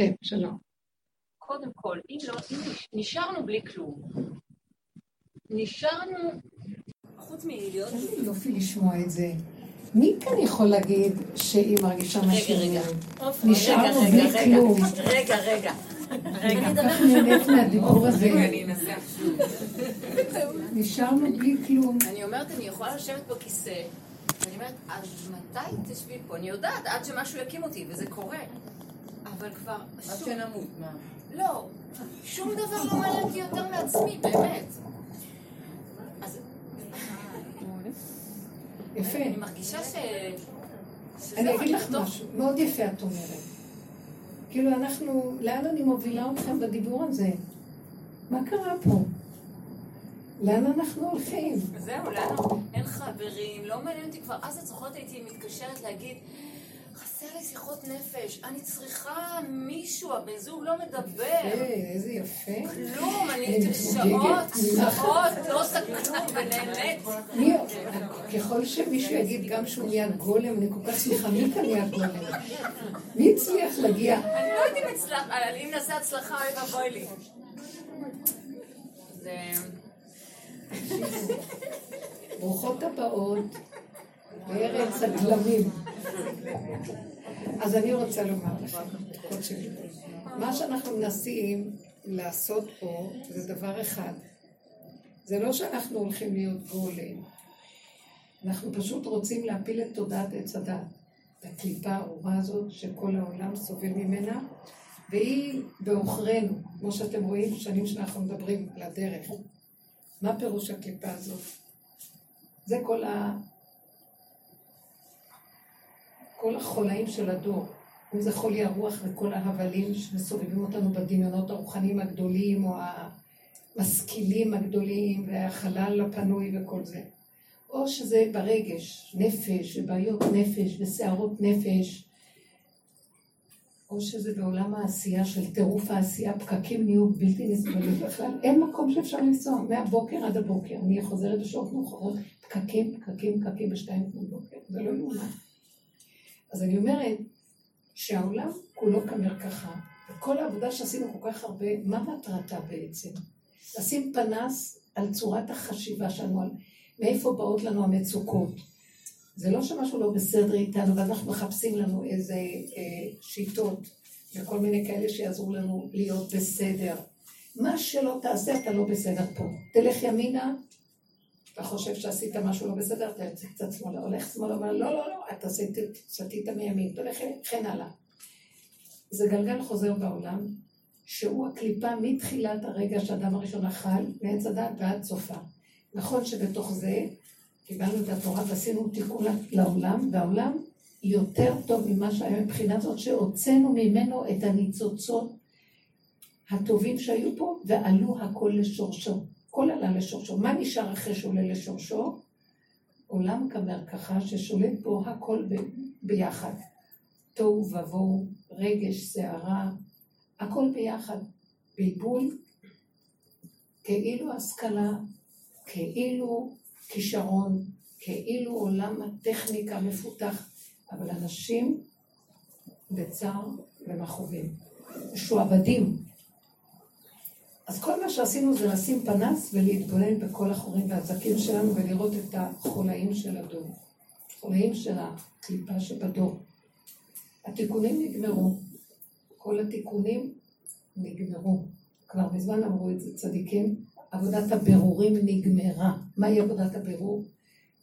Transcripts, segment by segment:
כן, שלום. קודם כל, אם לא, אם נשארנו בלי כלום, נשארנו, חוץ מלהיות... איזה יופי לשמוע את זה. מי כאן יכול להגיד שהיא מרגישה משהו? רגע, רגע. נשארנו בלי כלום. רגע, רגע. אני כל נהנית מהדיבור הזה. נשארנו בלי כלום. אני אומרת, אני יכולה לשבת בכיסא, ואני אומרת, אז מתי תשבי פה? אני יודעת, עד שמשהו יקים אותי, וזה קורה. אבל כבר... עד שנמות, מה? לא, שום דבר לא מעניין אותי יותר מעצמי, באמת. אז יפה. אני מרגישה ש... אני אגיד לך משהו, מאוד יפה את אומרת. כאילו אנחנו, לאן אני מובילה אתכם בדיבור הזה? מה קרה פה? לאן אנחנו הולכים? זהו, לנו אין חברים, לא מעניין אותי כבר. אז את זוכרת הייתי מתקשרת להגיד, חסר לי שיחות נפש, אני צריכה מישהו, הבן זוג לא מדבר. איזה יפה. כלום, אני אני שעות. שעות, לא עושה כלום ונהנית. ככל שמישהו יגיד גם שהוא נהיה גולם, אני כל כך שמחה, מי כאן נהיה גולם? מי הצליח להגיע? אני לא יודעת אם אם נעשה הצלחה, אוי ואבוי לי. ברוכות הבאות לארץ הגלמים. אז אני רוצה לומר לכם. מה שאנחנו מנסים לעשות פה זה דבר אחד. זה לא שאנחנו הולכים להיות גולם. אנחנו פשוט רוצים להפיל את תודעת עץ הדת. את הקליפה הארורה הזאת שכל העולם סובל ממנה, והיא בעוכרינו, כמו שאתם רואים, שנים שאנחנו מדברים לדרך. מה פירוש הקליפה הזאת? זה כל. כל החולאים של הדור. אם זה חולי הרוח וכל ההבלים שמסובבים אותנו בדמיונות הרוחניים הגדולים, או המשכילים הגדולים, והחלל הפנוי וכל זה. או שזה ברגש, נפש, ובעיות נפש, וסערות נפש, או שזה בעולם העשייה של טירוף העשייה, פקקים נהיו בלתי נסבלים בכלל. אין מקום שאפשר לנסוע, מהבוקר עד הבוקר. אני חוזרת בשעות מאוחרות, פקקים, פקקים, פקקים בשתיים לפני בוקר. זה לא יאומן. אז אני אומרת שהעולם כולו כמרקחה, וכל העבודה שעשינו כל כך הרבה, מה מטרתה בעצם? לשים פנס על צורת החשיבה שלנו, על מאיפה באות לנו המצוקות. זה לא שמשהו לא בסדר איתנו, ואנחנו מחפשים לנו איזה אה, שיטות וכל מיני כאלה שיעזרו לנו להיות בסדר. מה שלא תעשה, אתה לא בסדר פה. תלך ימינה, אתה חושב שעשית משהו לא בסדר, אתה יוצא קצת שמאלה, הולך שמאלה, אומר לא, לא, לא, אתה סטית מימין, תלך כן הלאה. זה גלגל חוזר בעולם, שהוא הקליפה מתחילת הרגע שהאדם הראשון אכל, מעץ הדת ועד סופה. נכון שבתוך זה קיבלנו את התורה ועשינו תיקון לעולם, והעולם יותר טוב ממה שהיה מבחינה זאת, שהוצאנו ממנו את הניצוצות הטובים שהיו פה, ועלו הכל לשורשו. הכל עלה לשורשו. מה נשאר אחרי שעולה לשורשו? עולם כמרקחה ששולט פה הכל ב- ביחד. תוהו ובוהו, רגש, סערה, הכל ביחד. בלבול, כאילו השכלה, כאילו כישרון, כאילו עולם הטכניקה מפותח, אבל אנשים בצער ומכאובים, משועבדים. אז כל מה שעשינו זה לשים פנס ולהתבונן בכל החורים והזקים שלנו ולראות את החולאים של הדור, חולאים של הקליפה שבדור. התיקונים נגמרו, כל התיקונים נגמרו. כבר מזמן אמרו את זה צדיקים, עבודת הבירורים נגמרה. מהי עבודת הבירור?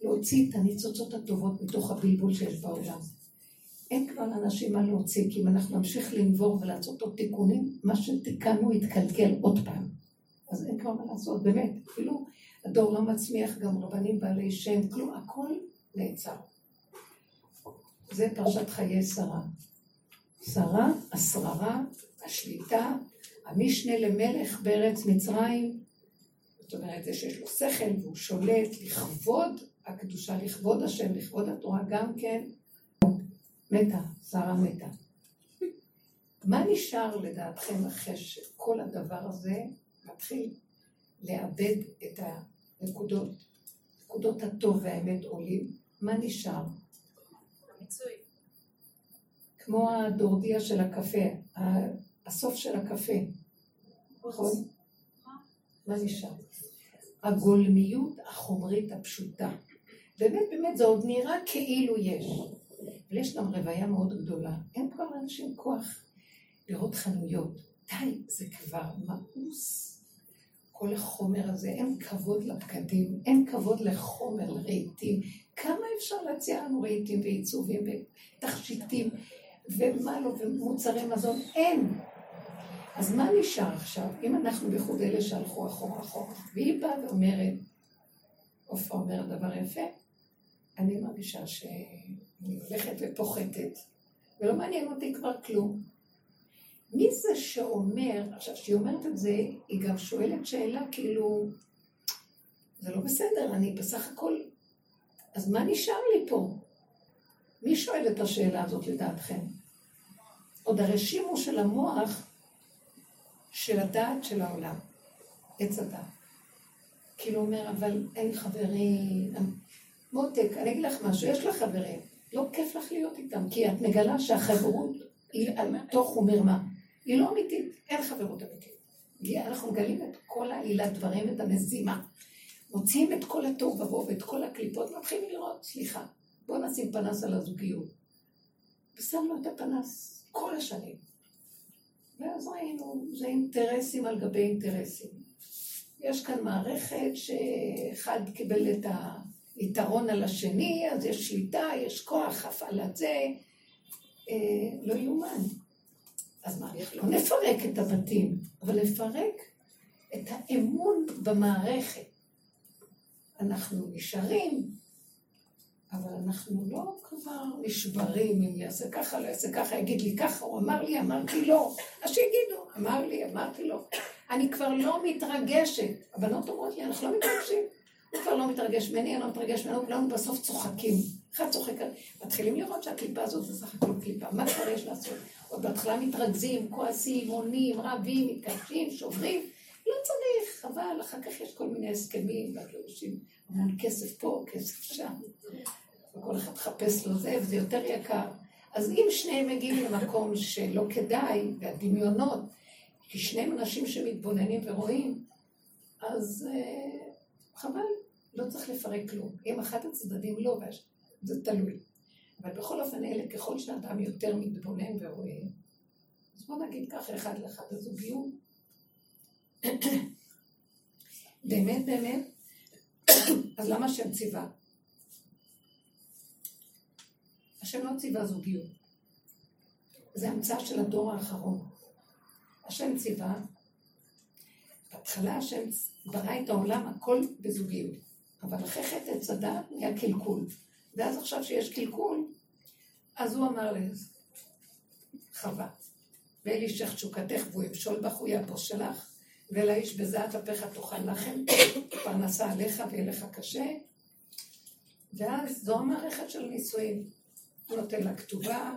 להוציא את הניצוצות הטובות מתוך הבלבול שיש בעולם. אין כבר לאנשים מה להוציא, כי אם אנחנו נמשיך לנבור ולעשות עוד תיקונים, מה שתיקנו יתקלקל עוד פעם. אז אין כבר מה לעשות, באמת. אפילו הדור לא מצמיח גם רבנים בעלי שם, כלום, הכל נעצר. זה פרשת חיי שרה. שרה, השררה, השליטה, המשנה למלך בארץ מצרים, זאת אומרת, זה שיש לו שכל והוא שולט לכבוד הקדושה, לכבוד השם, לכבוד התורה, גם כן מתה, שרה מתה. מה נשאר לדעתכם אחרי שכל הדבר הזה מתחיל לאבד את הנקודות, נקודות הטוב והאמת עולים? מה נשאר? כמו הדורדיה של הקפה, הסוף של הקפה, נכון? מה נשאר? הגולמיות החומרית הפשוטה. באמת, באמת, זה עוד נראה כאילו יש. אבל יש גם רוויה מאוד גדולה. אין כבר לאנשים כוח לראות חנויות. די, זה כבר מאוס. כל החומר הזה, אין כבוד לבגדים, אין כבוד לחומר, לרהיטים. כמה אפשר להציע לנו רהיטים ועיצובים ותכשיטים ומה לא, ומוצרי מזון? אין. אז מה נשאר עכשיו? אם אנחנו בייחוד אלה שהלכו אחורה אחורה, והיא באה ואומרת, עופרה אומרת דבר יפה, אני מרגישה שאני הולכת ופוחתת, ולא מעניין אותי כבר כלום. מי זה שאומר, עכשיו, כשהיא אומרת את זה, היא גם שואלת שאלה כאילו, זה לא בסדר, אני בסך הכל, אז מה נשאר לי פה? מי שואל את השאלה הזאת לדעתכם? עוד הרשימו של המוח של הדעת של העולם, עץ הדעת. כאילו אומר, אבל אין חברים, מותק, אני אגיד לך משהו, יש לך חברים, לא כיף לך להיות איתם, כי את מגלה שהחברות היא על תוך ומרמה. היא לא אמיתית, אין חברות אמיתית. אנחנו מגלים את כל העילת דברים, את הנזימה. מוציאים את כל התוהו ובוהו ואת כל הקליפות, מתחילים לראות, סליחה, בואו נשים פנס על הזוגיות. ושמנו את הפנס כל השנים. ואז ראינו, זה אינטרסים על גבי אינטרסים. יש כאן מערכת שאחד קיבל את היתרון על השני, אז יש שליטה, יש כוח, הפעלת זה. אה, לא יאומן. אז מה, לא נפרק את הבתים, אבל לפרק את האמון במערכת. אנחנו נשארים, אבל אנחנו לא כבר נשברים אם יעשה ככה, לא יעשה ככה, יגיד לי ככה, הוא אמר לי, אמרתי לא. אז שיגידו, אמר לי, אמרתי לו. אני כבר לא מתרגשת. הבנות אומרות לי, אנחנו לא מתרגשים. הוא כבר לא מתרגש ממני, אני לא מתרגש ממנו, כולנו בסוף צוחקים. אחד צוחק, מתחילים לראות שהקליפה הזאת זה סך הכל קליפה. מה כבר יש לעשות? עוד בהתחלה מתרכזים, כועסים, עונים, רבים, מתקשים, שוברים. לא צריך, אבל אחר כך יש כל מיני הסכמים, והגירושים, המון כסף פה, כסף שם. וכל אחד מחפש לו זה, וזה יותר יקר. אז אם שניהם מגיעים למקום שלא כדאי, והדמיונות, כי שניהם אנשים שמתבוננים ורואים, אז uh, חבל, לא צריך לפרק כלום. אם אחד הצדדים לא, זה תלוי. אבל בכל אופן אלה, ככל שאדם יותר מתבונן ורואה, אז בוא נגיד ככה אחד לאחד הזוגיות. באמת, באמת, אז למה השם ציווה? השם לא ציווה זוגיות. זה המצאה של הדור האחרון. השם ציווה, בהתחלה השם ברא את העולם הכל בזוגיות, אבל אחרי חטא עץ הדת נהיה קלקול. ואז עכשיו שיש קלקול, אז הוא אמר לחווה, ואל אישך תשוקתך והוא ימשול בך, הוא יבוס שלך, ולאיש בזעת אפיך תאכל לחם, פרנסה עליך ויהיה לך קשה. ואז זו המערכת של נישואים. הוא נותן לה כתובה,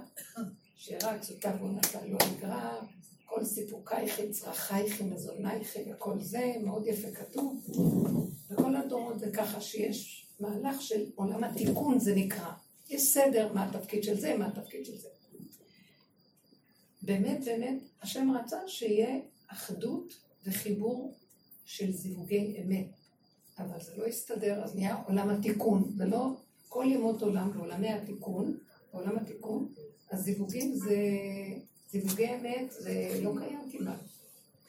שרק זוטה נתן לא נגרע, כל סיפוקייך צרכייך מזונייך וכל זה, מאוד יפה כתוב. וכל הדורות זה ככה שיש מהלך של עולם התיקון זה נקרא. יש סדר מה התפקיד של זה, מה התפקיד של זה. באמת, באמת, השם רצה שיהיה אחדות וחיבור של זיווגי אמת. אבל זה לא הסתדר, אז נהיה עולם התיקון. זה לא כל ימות עולם ועולמי התיקון, עולם התיקון, אז זיווגים זה, זיווגי אמת זה לא קיים כמעט.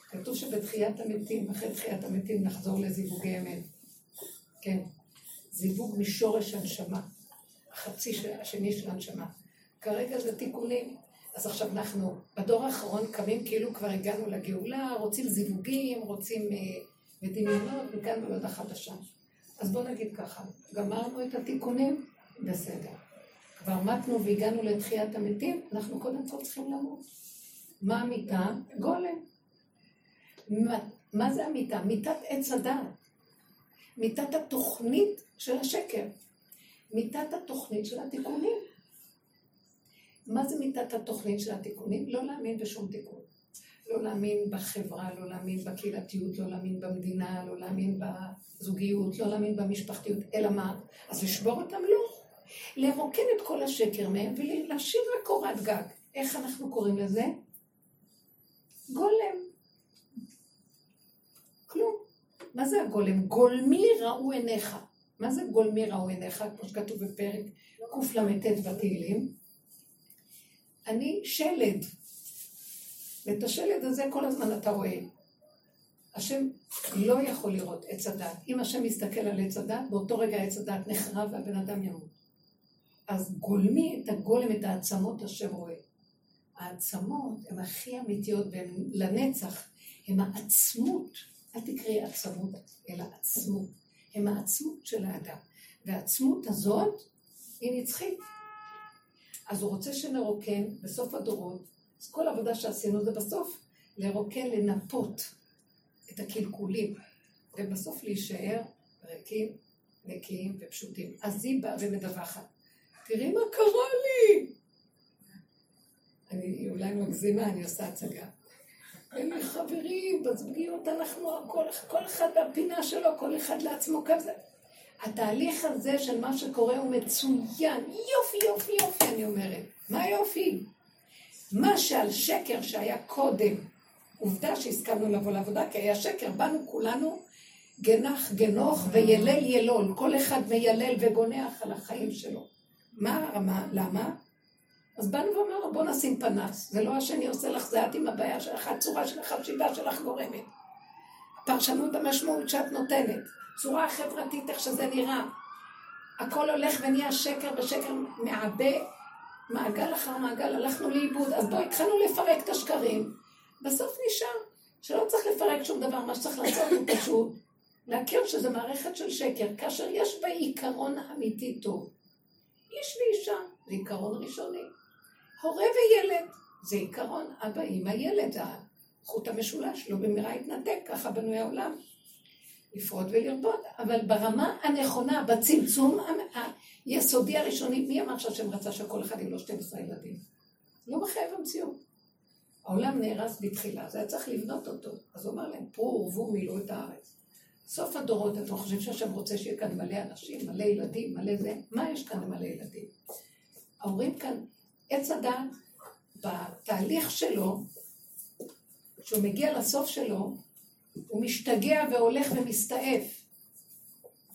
כתוב שבתחיית המתים, אחרי תחיית המתים נחזור לזיווגי אמת. כן. זיווג משורש הנשמה, החצי השני של הנשמה. כרגע זה תיקונים. אז עכשיו אנחנו, בדור האחרון קמים כאילו כבר הגענו לגאולה, רוצים זיווגים, רוצים uh, מדמיונות, וכאן בעוד החדשה. אז בואו נגיד ככה, גמרנו את התיקונים, בסדר. כבר מתנו והגענו לתחיית המתים, אנחנו קודם כל צריכים למות. מה המיטה? גולם. מה, מה זה המיטה? מיטת עץ הדת. מיטת התוכנית של השקר. מיטת התוכנית של התיקונים. מה זה מיטת התוכנית של התיקונים? לא להאמין בשום תיקון. לא להאמין בחברה, לא להאמין בקהילתיות, לא להאמין במדינה, לא להאמין בזוגיות, לא להאמין במשפחתיות, אלא מה? אז לשבור אותם? לא. לרוקן את כל השקר מהם ולהשאיר רק גג. איך אנחנו קוראים לזה? גולם. כלום. מה זה הגולם? גולמי ראו עיניך. מה זה גולמי ראו עיניך? כמו שכתוב בפרק קל"ט בתהילים. אני שלד. ואת השלד הזה כל הזמן אתה רואה. השם לא יכול לראות עץ הדת. אם השם מסתכל על עץ הדת, באותו רגע עץ הדת נחרב והבן אדם ימות. אז גולמי את הגולם, את העצמות השם רואה. העצמות הן הכי אמיתיות והן לנצח, הן העצמות, אל תקראי עצמות, אלא עצמות. הן העצמות של האדם. והעצמות הזאת היא נצחית. אז הוא רוצה שנרוקן בסוף הדורות, אז כל העבודה שעשינו זה בסוף לרוקן, לנפות את הקלקולים, ובסוף להישאר ריקים, נקיים ופשוטים. אז היא באה ומדווחת. תראי מה קרה לי! אני אולי מגזימה, אני עושה הצגה. לי חברים, בזוגיות אנחנו, כל, כל אחד בפינה שלו, כל אחד לעצמו כזה. התהליך הזה של מה שקורה הוא מצוין. יופי, יופי, יופי, אני אומרת. מה יופי? מה שעל שקר שהיה קודם, עובדה שהסכמנו לבוא לעבודה, כי היה שקר, באנו כולנו גנח גנוך וילל ילול, כל אחד מיילל וגונח על החיים שלו. מה הרמה? למה? אז באנו ואמרנו, בוא נשים פנס. זה לא השני עושה לך, זה את עם הבעיה שלך, הצורה של החשיבה שלך גורמת. הפרשנות המשמעות שאת נותנת, צורה חברתית, איך שזה נראה. הכל הולך ונהיה שקר ושקר מעבה, מעגל אחר מעגל, הלכנו לאיבוד, אז בואי התחלנו לפרק את השקרים. בסוף נשאר שלא צריך לפרק שום דבר, מה שצריך לעשות הוא פשוט להכיר שזה מערכת של שקר, כאשר יש בה עיקרון אמיתי טוב. איש ואישה, זה עיקרון ראשוני. הורה וילד, זה עיקרון אבא, אמא, ילד, החוט המשולש, לא במהרה יתנתק, ככה בנוי העולם. לפרוט ולרבות, אבל ברמה הנכונה, בצמצום היסודי הראשוני, מי אמר שהשם רצה שכל אחד יהיו לו 12 ילדים? לא מחייב המציאות. העולם נהרס בתחילה, זה היה צריך לבנות אותו. אז הוא אמר להם, פרו ורבו מילאו את הארץ. סוף הדורות, אתם חושבים שהשם רוצה שיהיה כאן מלא אנשים, מלא ילדים, מלא זה? מה יש כאן למלא ילדים? ההורים כאן, עץ הדת, בתהליך שלו, כשהוא מגיע לסוף שלו, הוא משתגע והולך ומסתעף.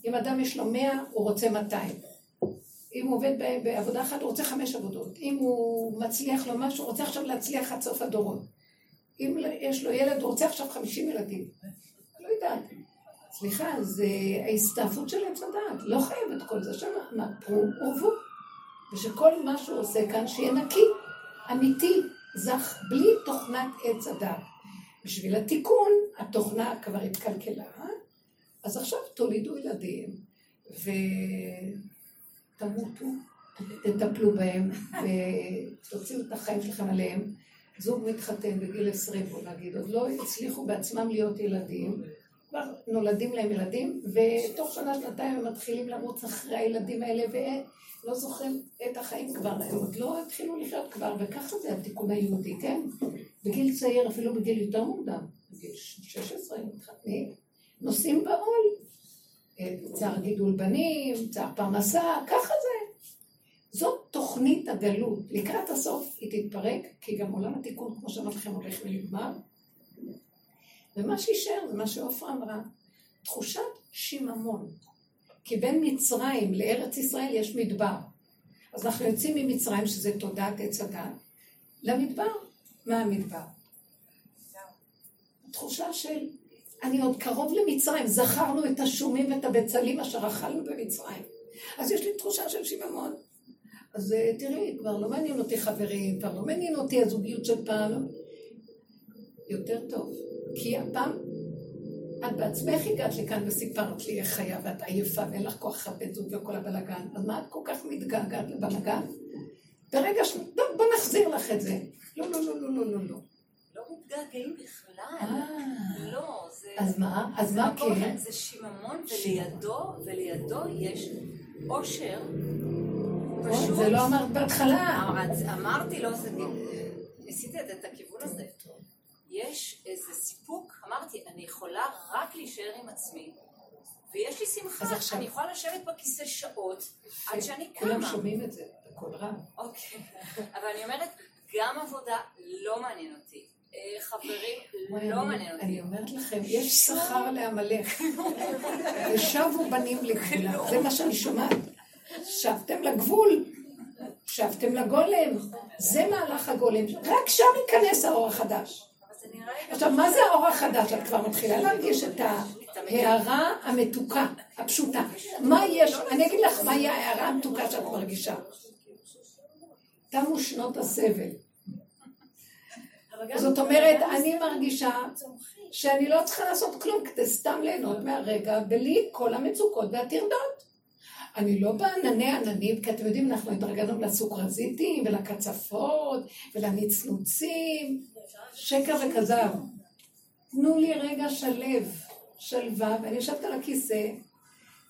אם אדם יש לו מאה, הוא רוצה מאתיים. אם הוא עובד בעבודה אחת, הוא רוצה חמש עבודות. אם הוא מצליח לו משהו, הוא רוצה עכשיו להצליח עד סוף הדורות. אם יש לו ילד, הוא רוצה עכשיו חמישים ילדים. לא יודעת. סליחה, זה ההסתעפות של עץ הדעת. לא חייב את כל זה שם, פרו ורבו. ושכל מה שהוא עושה כאן, שיהיה נקי, אמיתי, זך, בלי תוכנת עץ הדעת. בשביל התיקון, התוכנה כבר התקלקלה, אז עכשיו תולידו ילדים ותמותו, תטפלו בהם ותוציאו את החיים שלכם עליהם. זוג מתחתן בגיל עשרים, בוא נגיד, עוד לא הצליחו בעצמם להיות ילדים, כבר נולדים להם ילדים, ותוך שנה, שנתיים הם מתחילים לרוץ אחרי הילדים האלה, ולא זוכרים את החיים כבר, הם עוד לא התחילו לחיות כבר, וככה זה התיקון היהודי, כן? בגיל צעיר, אפילו בגיל יותר מוקדם, בגיל 16 מתחתנים, נושאים בעול. צער גידול בנים, צער פרנסה, ככה זה. זאת תוכנית הגלות. לקראת הסוף היא תתפרק, כי גם עולם התיקון, כמו שאמרתי לכם, הולך ונגמר. ומה שישאר זה מה שעופרה אמרה, תחושת שיממון. כי בין מצרים לארץ ישראל יש מדבר. אז אנחנו יוצאים ממצרים, שזה תודעת עץ הדת, למדבר. מה המדבר? תחושה של, אני עוד קרוב למצרים, זכרנו את השומים ואת הבצלים אשר אכלנו במצרים. אז יש לי תחושה של שיממון. אז אה, תראי, כבר לא מעניין אותי חברים, כבר לא מעניין אותי הזוגיות של פעם. יותר טוב. כי הפעם את בעצמך הגעת לכאן וסיפרת לי איך חיה ואת עייפה ואין לך כוח לבן זוג וכל הבלאגן, אז מה את כל כך מתגעגעת לבלאגן? ברגע ש... לא, בוא נחזיר לך את זה. לא, לא, לא, לא, לא, לא. לא, לא מתגעגעים בכלל. אה. לא, זה... אז מה? אז מה כן? זה שיממון, ולידו, ולידו יש עושר. פשוט. זה לא אמרת בהתחלה. אמרתי לו, ניסית את הכיוון הזה. יש איזה סיפוק, אמרתי, אני יכולה רק להישאר עם עצמי, ויש לי שמחה, עכשיו... אני יכולה לשבת בכיסא שעות עד שאני קמה. כולם שומעים את זה, בקול רם. אוקיי, אבל אני אומרת, גם עבודה לא מעניין אותי. אה, חברים, לא מעניין אותי. אני אומרת לכם, יש שכר לעמלק. ושבו בנים לגבולה, זה מה שאני שומעת. שבתם לגבול, שבתם לגולם. זה מהלך הגולם. רק שם ייכנס האור החדש. עכשיו, מה זה האור החדש? את כבר מתחילה להרגיש את ההערה המתוקה, הפשוטה. מה יש, אני אגיד לך מהי ההערה המתוקה שאת מרגישה. תמו שנות הסבל. זאת אומרת, אני מרגישה שאני לא צריכה לעשות כלום כדי סתם ליהנות מהרגע, בלי כל המצוקות והטרדות. אני לא בענני עננים, כי אתם יודעים, אנחנו התרגלנו לסוכרזיתים ולקצפות ולנצנוצים, שקר וכזב. תנו לי רגע שלב, שלווה, ואני יושבת על הכיסא,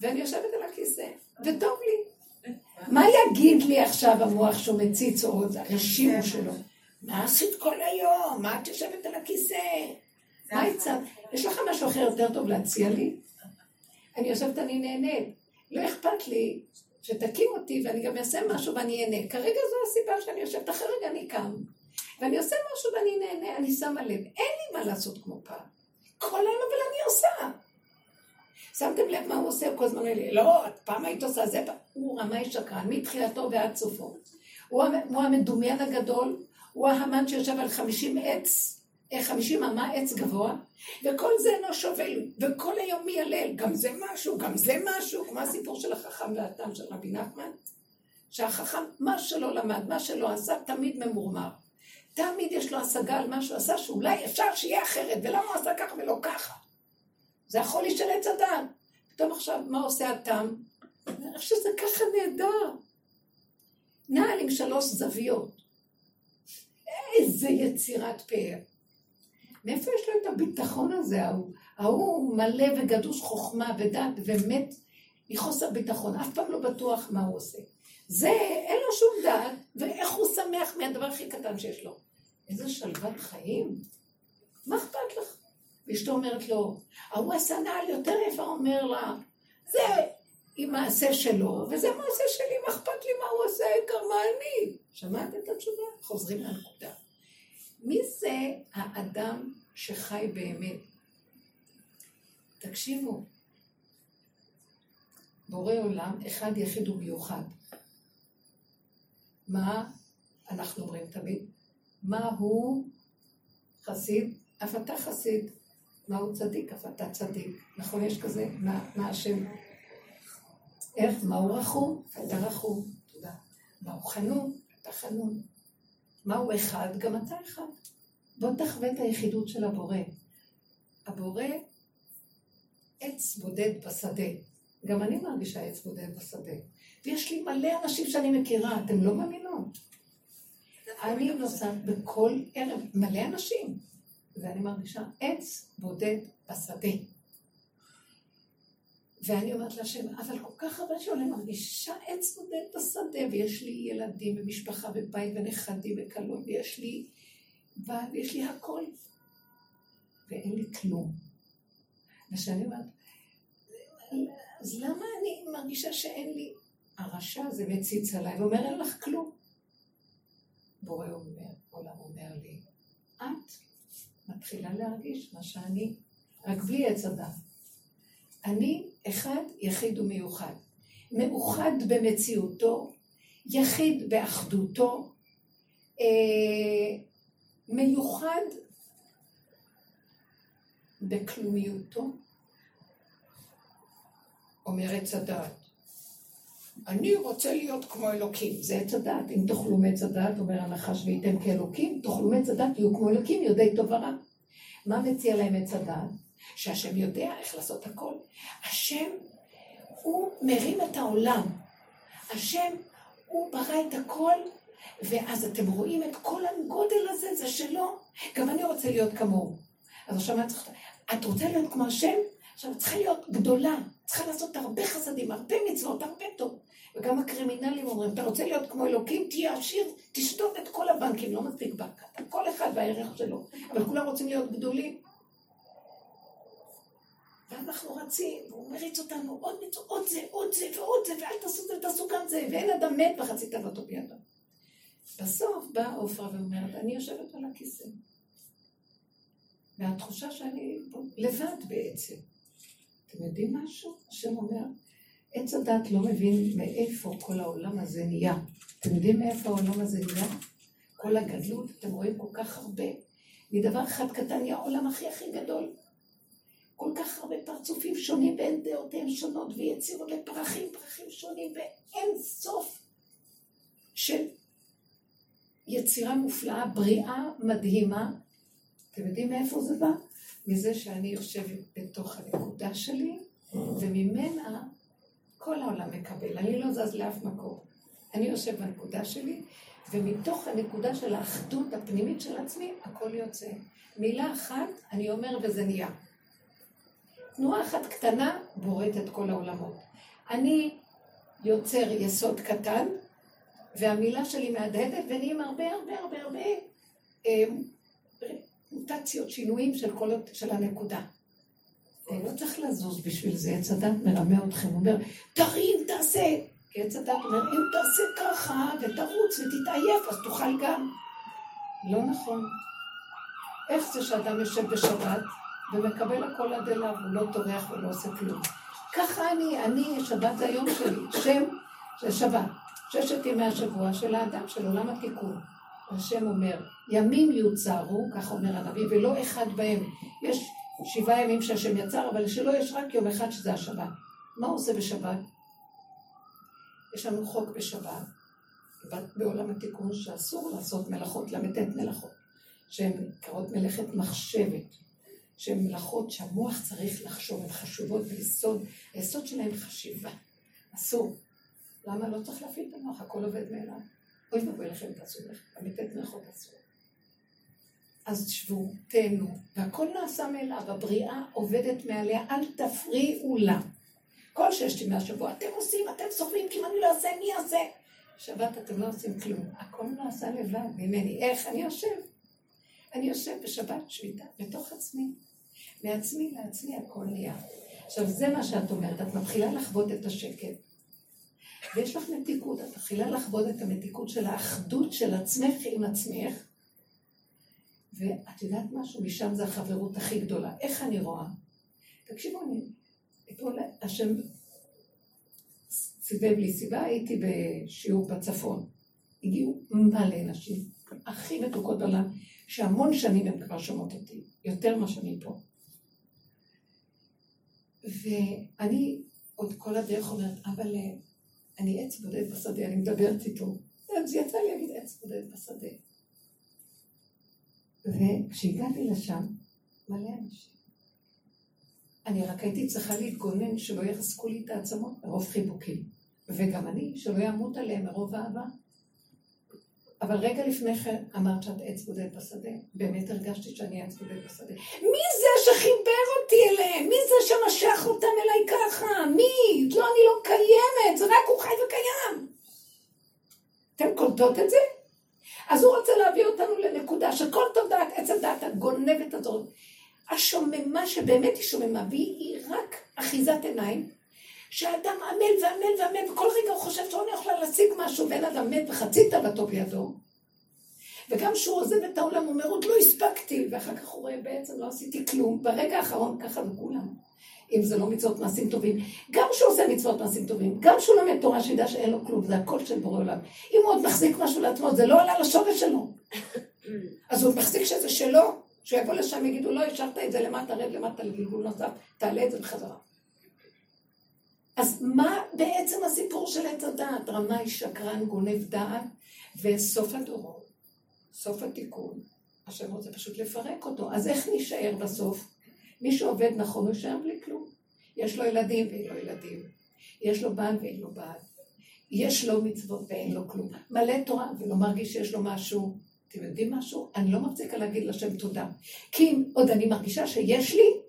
ואני יושבת על הכיסא, וטוב לי. מה יגיד לי עכשיו המוח שהוא מציץ או הרשימו שלו? מה עשית כל היום? מה את יושבת על הכיסא? מה הצעת? יש לך משהו אחר יותר טוב להציע לי? אני יושבת, אני נהנית. לא אכפת לי שתקים אותי ואני גם אעשה משהו ואני אהנה. כרגע זו הסיבה שאני יושבת, אחרי רגע אני קם. ואני עושה משהו ואני נהנה, אני שמה לב. אין לי מה לעשות כמו פעם. כל היום אבל אני עושה. שמתם לב מה הוא עושה? הוא כל הזמן אומר לי, לא, פעם היית עושה זה, הוא רמאי שקרן, מתחילתו ועד סופו. הוא המדומיין הגדול, הוא ההמן שיושב על חמישים עץ, אה, חמישים אמה עץ גבוה, וכל זה אינו שובל, וכל היום מיילל, גם זה משהו, גם זה משהו, כמו הסיפור של החכם והתם של רבי נחמן, שהחכם, מה שלא למד, מה שלא עשה, תמיד ממורמר. תמיד יש לו השגה על מה שהוא עשה, שאולי אפשר שיהיה אחרת, ולמה הוא עשה ככה ולא ככה. זה יכול של עץ הדעת. פתאום עכשיו, מה עושה התם? אני חושב שזה ככה נהדר. נעל עם שלוש זוויות. איזה יצירת פאר. מאיפה יש לו את הביטחון הזה, ההוא? ההוא מלא וגדוש חוכמה ודת ומת מחוסר ביטחון, אף פעם לא בטוח מה הוא עושה. זה, אין לו שום דעת, ואיך הוא שמח מהדבר הכי קטן שיש לו. איזה שלוות חיים. מה אכפת לך? ואשתו אומרת לו, ההוא עשה נעל יותר יפה, אומר לה, זה עם מעשה שלו, וזה מעשה שלי, מה אכפת לי מה הוא עושה, העיקר מה אני? שמעת את התשובה? חוזרים לנקודה. מי זה האדם שחי באמת? תקשיבו, בורא עולם, אחד יחיד ומיוחד. מה אנחנו אומרים תמיד? מה הוא חסיד? אף אתה חסיד. מה הוא צדיק? אף אתה צדיק. נכון, יש כזה? מה, מה השם? איך? מה הוא רחום? אתה רחום. תודה. מה הוא חנון? אתה חנון. מהו אחד? גם אתה אחד. בוא תחווה את היחידות של הבורא. הבורא עץ בודד בשדה. גם אני מרגישה עץ בודד בשדה. ויש לי מלא אנשים שאני מכירה, אתם לא מאמינות. אני נוסעת בכל ערב, מלא אנשים, ואני מרגישה עץ בודד בשדה. ואני אומרת להשם, אבל כל כך הרבה שעולה מרגישה עץ בודד בשדה, ויש לי ילדים ומשפחה ובית ונכדים וכלות, ויש לי בעל, ויש לי הכל, ואין לי כלום. ושאני אומרת, אז למה אני מרגישה שאין לי? הרשע הזה מציץ עליי ואומר, אין לך כלום. בורא אומר, עולם אומר לי, את מתחילה להרגיש מה שאני, רק בלי עץ הדת. אני אחד, יחיד ומיוחד. מאוחד במציאותו, יחיד באחדותו, אה, מיוחד בכלומיותו, אומר עץ הדעת. אני רוצה להיות כמו אלוקים, זה עץ הדעת. אם תאכלו מעץ הדעת, אומר הנחש וייתן כאלוקים, תאכלו מעץ הדעת, תהיו כמו אלוקים, יודעי טוב ורע. מה מציע להם עץ הדעת? שהשם יודע איך לעשות הכל. השם, הוא מרים את העולם. השם, הוא ברא את הכל, ואז אתם רואים את כל הגודל הזה, זה שלו. גם אני רוצה להיות כמוהו. אז עכשיו מה צריך... את רוצה להיות כמו השם? עכשיו, את צריכה להיות גדולה, צריכה לעשות הרבה חסדים, הרבה מצוות, הרבה טוב. וגם הקרימינלים אומרים, אתה רוצה להיות כמו אלוקים, תהיה עשיר, תשתות את כל הבנקים, לא מספיק בנק, כל אחד והערך שלו. אבל כולם רוצים להיות גדולים. ואנחנו רצים, והוא מריץ אותנו, עוד עוד זה, עוד זה ועוד זה, ואל תעשו זה ותעשו גם זה, ואין אדם מת בחצי תאוותו בידו. בסוף באה עופרה ואומרת, אני יושבת על הכיסא. והתחושה שאני לבד בעצם. אתם יודעים משהו? השם אומר, עץ הדת לא מבין מאיפה כל העולם הזה נהיה. אתם יודעים מאיפה העולם הזה נהיה? כל הגדלות, אתם רואים כל כך הרבה. מדבר אחד קטן נהיה העולם הכי הכי גדול. כל כך הרבה פרצופים שונים ואין דעותיהם שונות ויצירות לפרחים, פרחים שונים ואין סוף של יצירה מופלאה, בריאה מדהימה. אתם יודעים מאיפה זה בא? מזה שאני יושבת בתוך הנקודה שלי, וממנה כל העולם מקבל. אני לא זז לאף מקום. אני יושב בנקודה שלי, ומתוך הנקודה של האחדות הפנימית של עצמי, הכל יוצא. מילה אחת, אני אומר וזה נהיה. תנועה אחת קטנה בוראת את כל העולמות. אני יוצר יסוד קטן, והמילה שלי מהדהדת, ונהיים הרבה הרבה הרבה הרבה אה, מוטציות, שינויים של, כל, של הנקודה. לא צריך לזוז בשביל זה, עץ הדת מרמה אתכם, אומר, תרים, תעשה. כי עץ הדת אומר, אם תעשה ככה, ותרוץ ותתעייף, אז תאכל גם. לא נכון. איך זה שאדם יושב בשבת ומקבל הכל עד אליו, הוא לא טורח ולא עושה כלום. ככה אני, אני, שבת היום שלי, שם של שבת. ששת ימי השבוע של האדם, של עולם התיקון. השם אומר, ימים יוצרו, כך אומר הנביא, ולא אחד בהם. יש שבעה ימים שהשם יצר, אבל שלא יש רק יום אחד שזה השבת. מה הוא עושה בשבת? יש לנו חוק בשבת, בעולם התיקון, שאסור לעשות מלאכות, ל"ט מלאכות, שהן קראות מלאכת מחשבת, שהן מלאכות שהמוח צריך לחשוב, הן חשובות ביסוד, היסוד שלהן חשיבה. אסור. למה לא צריך להפעיל את המוח? הכל עובד מאליו. אוי ואבוי לכם תעשו לך, ל"ט מלאכות אסור. אז תשבו, תהנו, והכל נעשה מאליו, הבריאה עובדת מעליה, אל תפריעו לה. כל ששת ימי השבוע, אתם עושים, אתם סוחבים, כי אם אני לא אעשה, מי יעשה? שבת אתם לא עושים כלום, הכל נעשה לבד ממני. איך? אני יושב. אני יושב בשבת שביתה, בתוך עצמי. מעצמי לעצמי הכל נהיה. עכשיו, זה מה שאת אומרת, את מתחילה לחוות את השקט. ויש לך מתיקות, את מתחילה לחוות את המתיקות של האחדות של עצמך עם עצמך, ואת יודעת משהו? משם זה החברות הכי גדולה. איך אני רואה? תקשיבו, אני... אתמול השם סיבב לי סיבה, הייתי בשיעור בצפון. הגיעו מלא נשים, הכי מתוקות בעולם, שהמון שנים הן כבר שומעות אותי, יותר ממה שאני פה. ואני עוד כל הדרך אומרת, אבל אה, אני עץ בודד בשדה, אני מדברת איתו. אז יצא לי להגיד עץ בודד בשדה. וכשהגעתי לשם, מלא אנשים. אני רק הייתי צריכה להתגונן שלא יחזקו לי את העצמות מרוב חיבוקים. וגם אני, שלא ימות עליהם מרוב אהבה. אבל רגע לפני כן אמרת שאת עץ בודד בשדה. באמת הרגשתי שאני עץ בודד בשדה. מי זה שחיבר אותי אליהם? מי זה שמשך אותם אליי ככה? מי? לא, אני לא קיימת, זה רק הוא חי וקיים. אתם קולטות את זה? אז הוא רוצה להביא אותנו לנקודה שכל תודעת עץ הדעת הגונבת הזאת, השוממה שבאמת היא שוממה, והיא רק אחיזת עיניים, שהאדם עמל ועמל ועמל, וכל רגע הוא חושב שהוא לא יכולה להשיג משהו, ואין אדם מת וחצי תאוותו בידו. וגם כשהוא עוזב את העולם, הוא אומר, עוד לא הספקתי, ואחר כך הוא רואה, בעצם לא עשיתי כלום. ברגע האחרון, ככה לכולם. אם זה לא מצוות מעשים טובים. גם כשהוא עושה מצוות מעשים טובים, גם כשהוא לומד תורה שידע שאין לו כלום, זה הכל של בורא עולם. אם הוא עוד מחזיק משהו לעצמו, זה לא עלה לשורש שלו. אז הוא מחזיק שזה שלו, שהוא יבוא לשם, יגידו, לא, השארת את זה למטה, רד למטה לגלגול נוסף, תעלה את זה בחזרה. אז מה בעצם הסיפור של עץ הדעת? רמאי, שקרן, גונב דעת, וסוף הדורות, סוף התיקון, השם רוצה פשוט לפרק אותו. אז איך נישאר בסוף? מי שעובד נכון, הוא יישאר בלי כלום. יש לו ילדים ואין לו ילדים. יש לו בעל ואין לו בעל. יש לו מצוות ואין לו כלום. מלא תורה ולא מרגיש שיש לו משהו. אתם יודעים משהו? אני לא מפסיקה להגיד לשם תודה. כי אם עוד אני מרגישה שיש לי,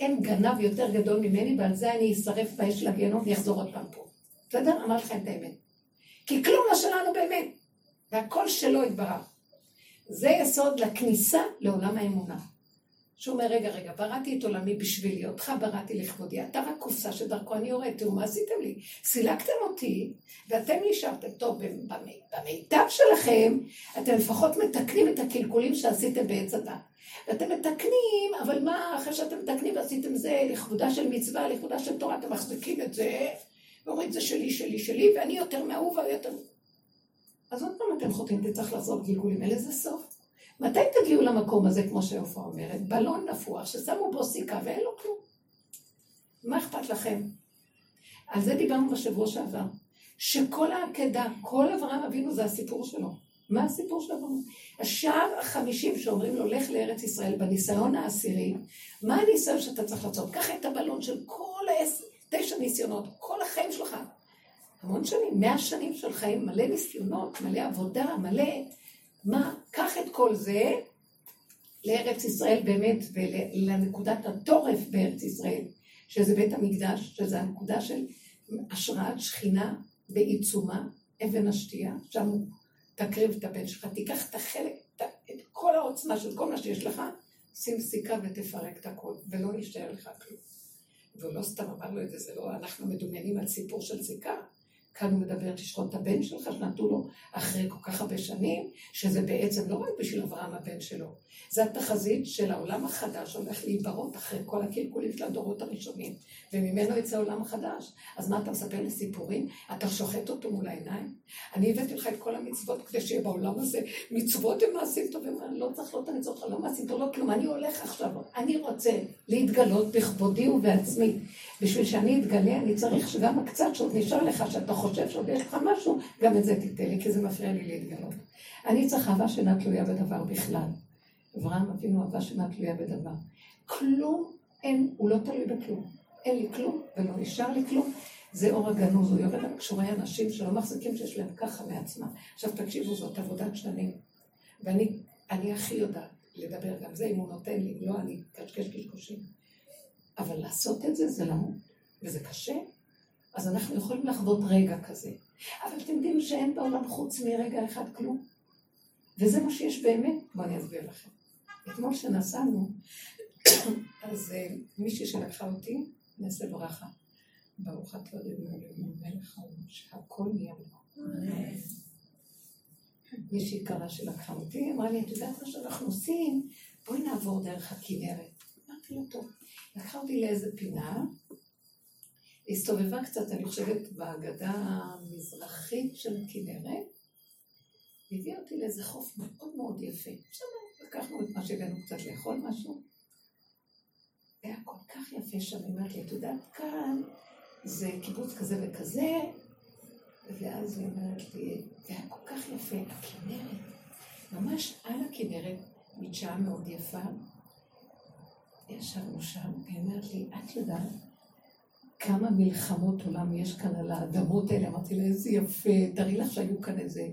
אין גנב יותר גדול ממני, ועל זה אני אשרף באש של הגיהנום ויחזור עוד פעם פה. בסדר? אמר לכם את האמת. כי כלום לא שלנו באמת, והכל שלו יתברך. זה יסוד לכניסה לעולם האמונה. שהוא אומר, רגע, רגע, בראתי את עולמי בשבילי, אותך בראתי לכבודי, אתה רק קופסה שדרכו אני יורד, תראו מה עשיתם לי? סילקתם אותי, ואתם נשארתם טוב במיטב שלכם, אתם לפחות מתקנים את הקלקולים שעשיתם בעץ הדת. ואתם מתקנים, אבל מה, אחרי שאתם מתקנים ועשיתם זה לכבודה של מצווה, לכבודה של תורה, אתם מחזיקים את זה, ואומרים זה שלי, שלי, שלי, ואני יותר מאהוב ויותר... אז עוד פעם אתם חוטאים, תצטרך לעשות גלגולים, אין לזה סוף. מתי תגיעו למקום הזה, כמו שעופרה אומרת? בלון נפוח ששמו בו סיכה ואין לו כלום. מה אכפת לכם? על זה דיברנו בשבוע שעבר. שכל העקדה, כל אברהם אבינו זה הסיפור שלו. מה הסיפור של אברהם? השער החמישים שאומרים לו, לך לארץ ישראל בניסיון העשירי, מה הניסיון שאתה צריך לעשות? קח את הבלון של כל העשר, תשע ניסיונות, כל החיים שלך. המון שנים, מאה שנים של חיים, מלא ניסיונות, מלא עבודה, מלא מה, קח את כל זה לארץ ישראל באמת, ולנקודת התורף בארץ ישראל, שזה בית המקדש, שזה הנקודה של השראת שכינה בעיצומה, אבן השתייה, שם תקריב את הבן שלך, תיקח את החלק, את כל העוצמה של כל מה שיש לך, שים סיכה ותפרק את הכל, ולא יישאר לך כלום. והוא לא סתם אמר לו את זה, זה לא, אנחנו מדומיינים על סיפור של סיכה. כאן הוא מדבר, תשחוט את הבן שלך, שנתנו לו אחרי כל כך הרבה שנים, שזה בעצם לא רק בשביל אברהם הבן שלו, זה התחזית של העולם החדש הולך להיברות אחרי כל הקלקולים של הדורות הראשונים, וממנו יצא העולם החדש. אז מה אתה מספר לי סיפורים? אתה שוחט אותו מול העיניים? אני הבאתי לך את כל המצוות כדי שיהיה בעולם הזה מצוות ומעשים טובים. אני לא צריך לא תניץ אותך, לא מעשים טוב, לא כלום. אני הולך עכשיו, אני רוצה להתגלות בכבודי ובעצמי. בשביל שאני אתגלה, אני צריך שגם הקצת שעוד נשאר לך, שאתה חושב שעוד יש לך משהו, גם את זה תיתן לי, כי זה מפריע לי להתגלות. אני צריך אהבה שאינה תלויה בדבר בכלל. אברהם אבינו אהבה שאינה תלויה בדבר. כלום אין, הוא לא תלוי בכלום. אין לי כלום ולא נשאר לי כלום. זה אור הגנוז, הוא יורד על קשורי אנשים שלא מחזיקים שיש להם ככה מעצמם. עכשיו תקשיבו, זאת עבודת שנים. ואני הכי יודעת לדבר גם זה, אם הוא נותן לי, לא אני קשקש קשקושים. אבל לעשות את זה זה למות, וזה קשה. אז אנחנו יכולים לחוות רגע כזה. אבל אתם יודעים שאין בעולם חוץ מרגע אחד כלום? וזה מה שיש באמת. בואו אני אסביר לכם. אתמול שנסענו, אז אה, מישהי שלקחה אותי, נעשה ברכה. ברוך את לא יודעים מלך העולם, שהכל נהיה לו. מישהי יקרה שלקחה אותי, אמרה לי, את יודעת מה שאנחנו עושים? בואי נעבור דרך הכנרת. אמרתי לו, טוב. לקחה אותי לאיזה פינה, הסתובבה קצת, אני חושבת, בהגדה המזרחית של הכנרת, והביאה אותי לאיזה חוף מאוד מאוד יפה. עכשיו לקחנו את מה שהבאנו קצת לאכול משהו. היה כל כך יפה שם, היא אומרת לי, את יודעת, כאן זה קיבוץ כזה וכזה, ואז היא אומרת לי, זה היה כל כך יפה, הכנרת, ממש על הכנרת, מדשאה מאוד יפה, ישבנו שם, והיא אומרת לי, את יודעת כמה מלחמות עולם יש כאן על האדמות האלה? אמרתי לה, איזה יפה, תראי לך שהיו כאן איזה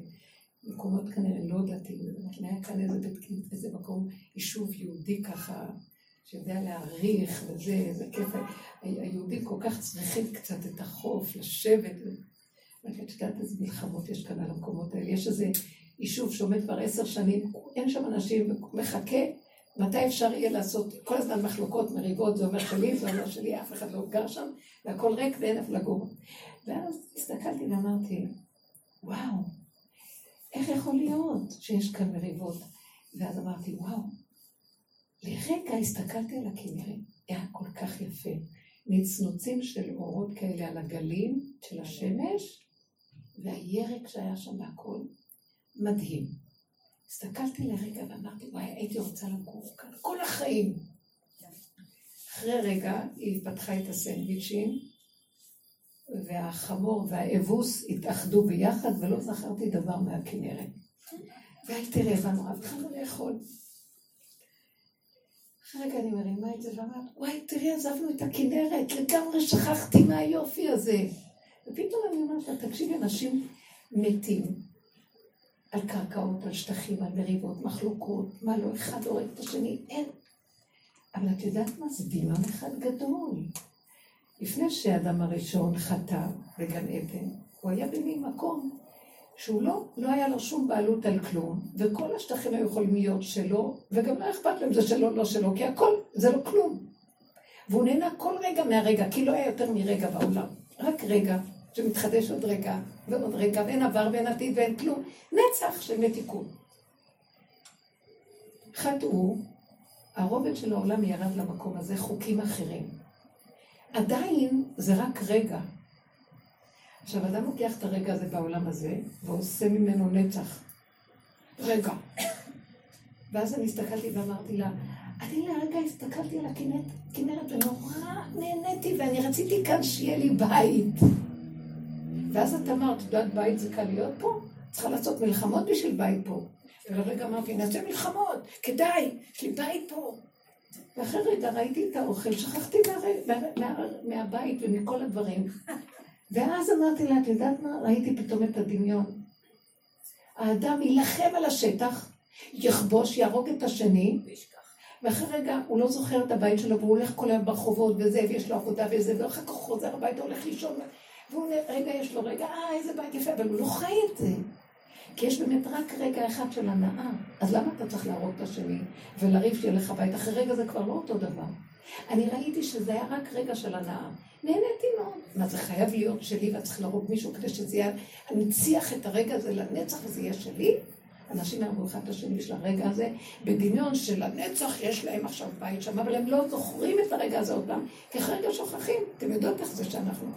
מקומות כנראה לא דתיים, היה כאן איזה בית איזה מקום, יישוב יהודי ככה, שיודע להעריך וזה, איזה כיף. היהודים כל כך צריכים קצת את החוף, לשבת. את יודעת איזה מלחמות יש כאן על המקומות האלה. יש איזה יישוב שעומד כבר עשר שנים, אין שם אנשים, מחכה מתי אפשר יהיה לעשות, כל הזמן מחלוקות, מריבות, זה אומר שלי, זה אומר שלי, אף אחד לא גר שם, והכל ריק ואין איפה לגור. ואז הסתכלתי ואמרתי, וואו, איך יכול להיות שיש כאן מריבות? ואז אמרתי, וואו, לרגע הסתכלתי על הכנרת, היה כל כך יפה. נצנוצים של אורות כאלה על הגלים של השמש, והירק שהיה שם והכל, מדהים. הסתכלתי לרגע ואמרתי, וואי, הייתי רוצה לגור כאן כל החיים. אחרי רגע היא פתחה את הסנדוויצ'ים, והחמור והאבוס התאחדו ביחד, ולא זכרתי דבר מהכנרת. והייתי רעבה נורא, התחלנו לאכול. אחרי רגע אני מרימה את זה ואמרת, וואי, תראי, עזבנו את הכנרת, לגמרי שכחתי מהיופי הזה. ופתאום אני אומרת לה, תקשיבי, אנשים מתים, על קרקעות, על שטחים, על מריבות, מחלוקות, מה לא, אחד הורג את השני, אין. אבל את יודעת מה? זה דמיון אחד גדול. לפני שאדם הראשון חטא בגן עדן, הוא היה במין מקום שהוא לא, לא היה לו שום בעלות על כלום, וכל השטחים היו יכולים להיות שלו, וגם לא אכפת להם זה שלו, לא שלו, כי הכל, זה לא כלום. והוא נהנה כל רגע מהרגע, כי לא היה יותר מרגע בעולם. רק רגע, שמתחדש עוד רגע, ועוד רגע, ואין עבר ואין עתיד ואין כלום. נצח של מתיקות. חטאו, הרובד של העולם ירד למקום הזה, חוקים אחרים. עדיין זה רק רגע. עכשיו, אדם לוקח את הרגע הזה בעולם הזה, ועושה ממנו נצח. רגע. ואז אני הסתכלתי ואמרתי לה, אני לרגע הסתכלתי על הכנרת ונורא נהניתי, ואני רציתי כאן שיהיה לי בית. ואז את אמרת, את בית זה קל להיות פה? צריכה לעשות מלחמות בשביל בית פה. ולרגע אמרתי, נעשה מלחמות, כדאי, יש לי בית פה. ואחרי רגע ראיתי את האוכל, שכחתי מה, מה, מה, מהבית ומכל הדברים. ואז אמרתי לה, את יודעת מה? ראיתי פתאום את הדמיון. האדם יילחם על השטח, יכבוש, יהרוג את השני, ואחרי רגע הוא לא זוכר את הבית שלו, והוא הולך כל היום ברחובות וזה, ויש לו עבודה וזה, ואחר כך הוא חוזר הביתה, הולך לישון, והוא אומר, רגע, יש לו רגע, אה, איזה בית יפה, אבל הוא לא חי את זה. כי יש באמת רק רגע אחד של הנאה. אז למה אתה צריך להרוג את השני ולריב שיהיה לך בית? אחרי רגע זה כבר לא אותו דבר. אני ראיתי שזה היה רק רגע של הנאה. נהניתי מאוד. מה, זה חייב להיות שלי ואת צריכה להרוג מישהו כדי שזה יהיה... אני אנציח את הרגע הזה לנצח וזה יהיה שלי? אנשים יהרגו אחד את השני של הרגע הזה, בדמיון של הנצח יש להם עכשיו בית שם, אבל הם לא זוכרים את הרגע הזה עוד פעם, כי אחרי רגע שוכחים. אתם יודעות איך זה שאנחנו...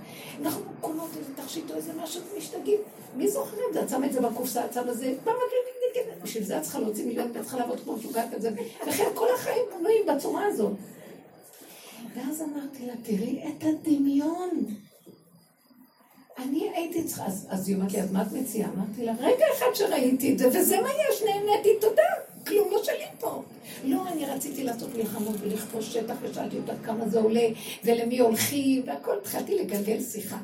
אנחנו קונות איזה תכשיט או איזה משהו ומשתגעים. מי זוכר את זה? את שמה את זה בקופסה, את שמה זה... בשביל זה את צריכה להוציא מיליון, ואת צריכה לעבוד כמו משוגעת את זה. וכן כל החיים בנויים בצורה הזאת. ואז אמרתי לה, תראי את הדמיון. אני הייתי צריכה, אז, אז היא אומרת לי, אז מה את מציעה? אמרתי לה, רגע אחד שראיתי את זה, וזה מה יש, נהניתי, תודה, כלום לא שלי פה. לא, אני רציתי לעשות מלחמות ולכפוש שטח, ושאלתי אותה כמה זה עולה, ולמי הולכים, והכל, התחלתי לגלגל שיחה.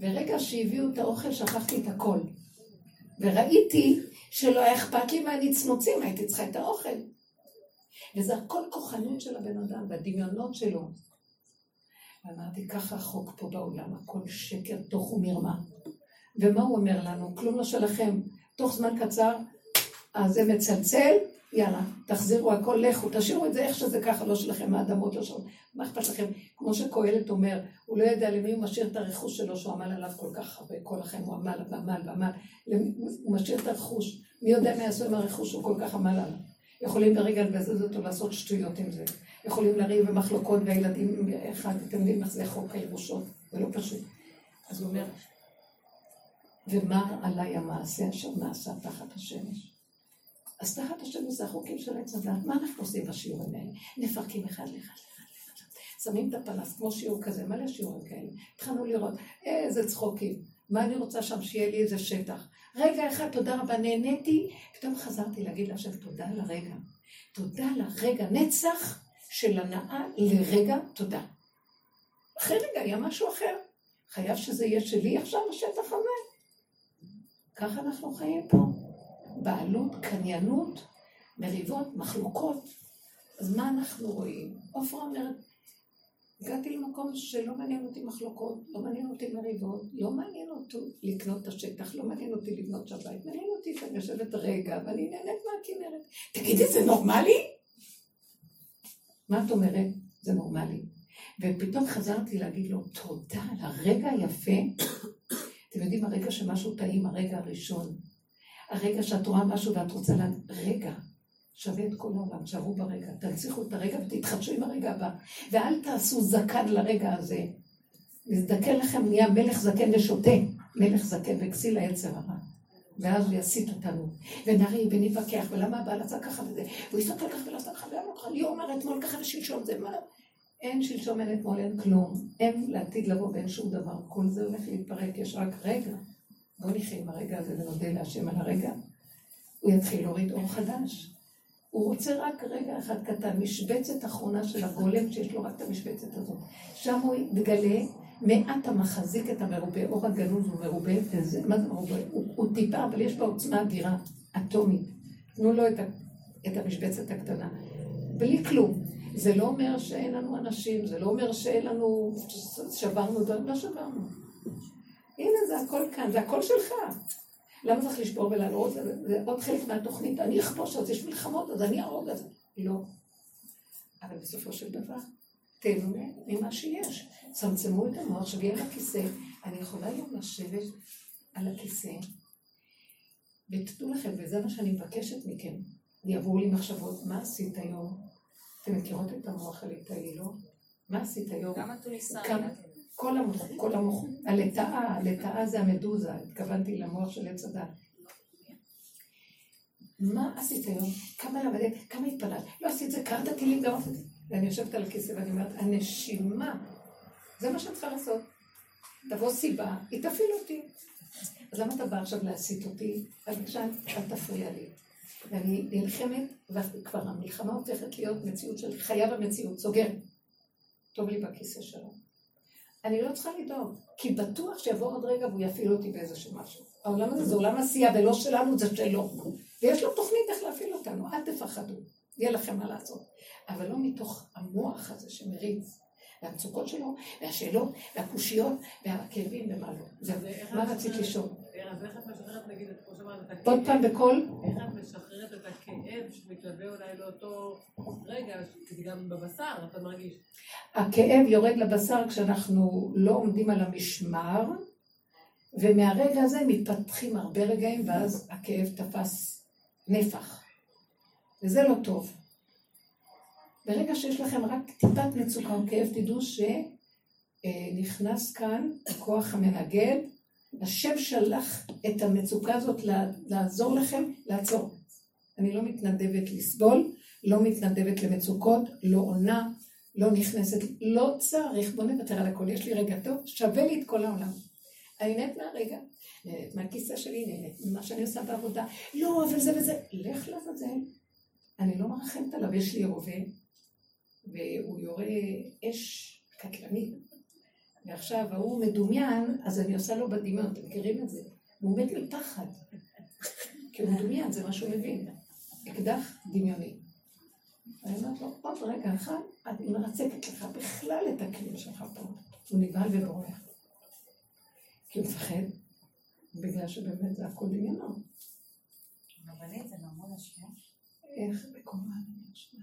ורגע שהביאו את האוכל, שכחתי את הכל. וראיתי שלא היה אכפת לי מהנצנוצים, הייתי צריכה את האוכל. וזה הכל כוחנות של הבן אדם, בדמיונות שלו. ואמרתי, ככה החוק פה בעולם, הכל שקר, תוך ומרמה. ומה הוא אומר לנו? כלום לא שלכם. תוך זמן קצר, אז זה מצלצל, יאללה, תחזירו הכל, לכו, תשאירו את זה איך שזה ככה, לא שלכם, האדמות לא שלכם. מה אכפת לכם? כמו שקהלת אומר, הוא לא ידע למי הוא משאיר את הרכוש שלו, שהוא עמל עליו כל כך הרבה, כל החיים הוא עמל ועמל ועמל. הוא משאיר את הרכוש. מי יודע מה יעשו עם הרכוש שהוא כל כך עמל עליו? יכולים ברגע לבזז אותו, לעשות שטויות עם זה. יכולים לריב במחלוקות והילדים אחד, אתם יודעים איך זה חוק הירושות, זה לא פשוט. אז הוא אומר, ומה עליי המעשה אשר נעשה תחת השמש? אז תחת השמש זה החוקים של עץ הדת, מה אנחנו עושים בשיעורים האלה? מפרקים אחד לאחד לאחד. שמים את הפנס, כמו שיעור כזה, מלא שיעורים כאלה. התחלנו לראות, איזה צחוקים. מה אני רוצה שם, שיהיה לי איזה שטח. רגע אחד, תודה רבה, נהניתי. פתאום חזרתי להגיד להשם תודה על הרגע. תודה לרגע, נצח של הנאה לרגע תודה. אחרי רגע היה משהו אחר. חייב שזה יהיה שלי עכשיו, השטח הזה. ככה אנחנו חיים פה. בעלות, קניינות, מריבות, מחלוקות. אז מה אנחנו רואים? עופרה אומרת, הגעתי למקום שלא מעניין אותי מחלוקות, לא מעניין אותי מריבות, לא מעניין אותי לקנות את השטח, לא מעניין אותי לבנות שם בית, מעניין אותי שאני יושבת רגע ואני נהנית מהכנרת. תגידי, זה נורמלי? מה את אומרת? זה נורמלי. ופתאום חזרתי להגיד לו, תודה על הרגע היפה. אתם יודעים, הרגע שמשהו טעים, הרגע הראשון. הרגע שאת רואה משהו ואת רוצה להגיד, רגע, שווה את כל העולם, תשארו ברגע, תנציחו את הרגע ותתחדשו עם הרגע הבא. ואל תעשו זקן לרגע הזה. מזדקן לכם נהיה מלך זקן ושותה, מלך זקן וכסיל היצר הרע. ואז הוא יסיט אותנו, ונריב ונתווכח, ולמה הבעל עשה ככה וזה, והוא יסתכל ככה ולעשה ככה, ולמה ככה, לי אומר אתמול ככה ושלשום זה, מה? אין שלשום, אין אתמול, אין כלום, אין לעתיד לבוא ואין שום דבר, כל זה הולך להתפרק, יש רק רגע. בואו נחיה עם הרגע הזה ונודה להשם על הרגע. הוא יתחיל להוריד אור חדש. הוא רוצה רק רגע אחד קטן, משבצת אחרונה של הגולם, שיש לו רק את המשבצת הזאת. שם הוא יתגלה מעט המחזיק את המרובה, אור הגנוז הוא מרובה, וזה, מה זה מרובה? הוא, הוא טיפה, אבל יש בה עוצמה אדירה, אטומית. תנו לו את, ה, את המשבצת הקטנה. בלי כלום. זה לא אומר שאין לנו אנשים, זה לא אומר שאין לנו, שברנו דברים, לא שברנו. הנה זה הכל כאן, זה הכל שלך. למה צריך לשבור ולעלות? זה עוד חלק מהתוכנית. אני אכבוש, אז יש מלחמות, אז אני אהרוג את זה. לא. אבל בסופו של דבר, תהנו ממה שיש. צמצמו את המוח, שבי על הכיסא. אני יכולה היום לשבת על הכיסא, ותדעו לכם, וזה מה שאני מבקשת מכם. יבואו לי מחשבות, מה עשית היום? אתם מכירות את המוח הליטאי, לא? מה עשית היום? גם התוניסאי. כל המוח, כל המוח, הלטאה, הלטאה זה המדוזה, התכוונתי למוח של עץ הדת. מה עשית היום? כמה למדת? כמה התפללת? לא עשית זה, קראת טילים גם ואני יושבת על הכיסא ואני אומרת, הנשימה, זה מה שאת צריכה לעשות. תבוא סיבה, היא תפעיל אותי. אז למה אתה בא עכשיו להסיט אותי? אז בבקשה, אל תפריע לי. ואני נלחמת, וכבר המלחמה הופכת להיות מציאות של חייו המציאות, סוגר. טוב לי בכיסא שלו. אני לא צריכה לדאוג, כי בטוח שיבוא עוד רגע והוא יפעיל אותי באיזשהו משהו. העולם הזה זה עולם עשייה ולא שלנו, זה שלו. ויש לו תוכנית איך להפעיל אותנו, אל תפחדו, יהיה לכם מה לעשות. אבל לא מתוך המוח הזה שמריץ. והמצוקות שלו, והשאלות, והקושיות, והכאבים ומה לא. זה מה רצית לשאול? עוד פעם בקול? איך את משחררת הכאב שמתלווה אולי לאותו רגע, כי גם בבשר אתה מרגיש. הכאב יורד לבשר כשאנחנו לא עומדים על המשמר, ומהרגע הזה מתפתחים הרבה רגעים, ואז הכאב תפס נפח. וזה לא טוב. ברגע שיש לכם רק טיפת מצוקה או כאב, תדעו שנכנס כאן הכוח המנגד, השם שלח את המצוקה הזאת לעזור לכם לעצור. אני לא מתנדבת לסבול, לא מתנדבת למצוקות, לא עונה, לא נכנסת, לא צריך, בוא נוותר על הכל, יש לי רגע טוב, שווה לי את כל העולם. אני נהנית מהרגע, נהנית מהכיסא שלי, נהנית ממה שאני עושה בעבודה, לא, אבל זה וזה, לך לעזאזל. אני לא מרחמת עליו, יש לי רובה, והוא יורה אש קטלנית. ועכשיו ההוא מדומיין, אז אני עושה לו בדמיון, אתם מכירים את זה? הוא מת מפחד. כי הוא מדומיין, זה מה שהוא מבין. אקדח דמיוני. אני אומרת לו, עוד רגע אחד, אני מרצקת לך בכלל את הכלים שלך פה. הוא נבהל ובורח. כי הוא מפחד, בגלל שבאמת זה הכל דמיונו. רבנית, זה ממון השם? איך בקומה אני השם?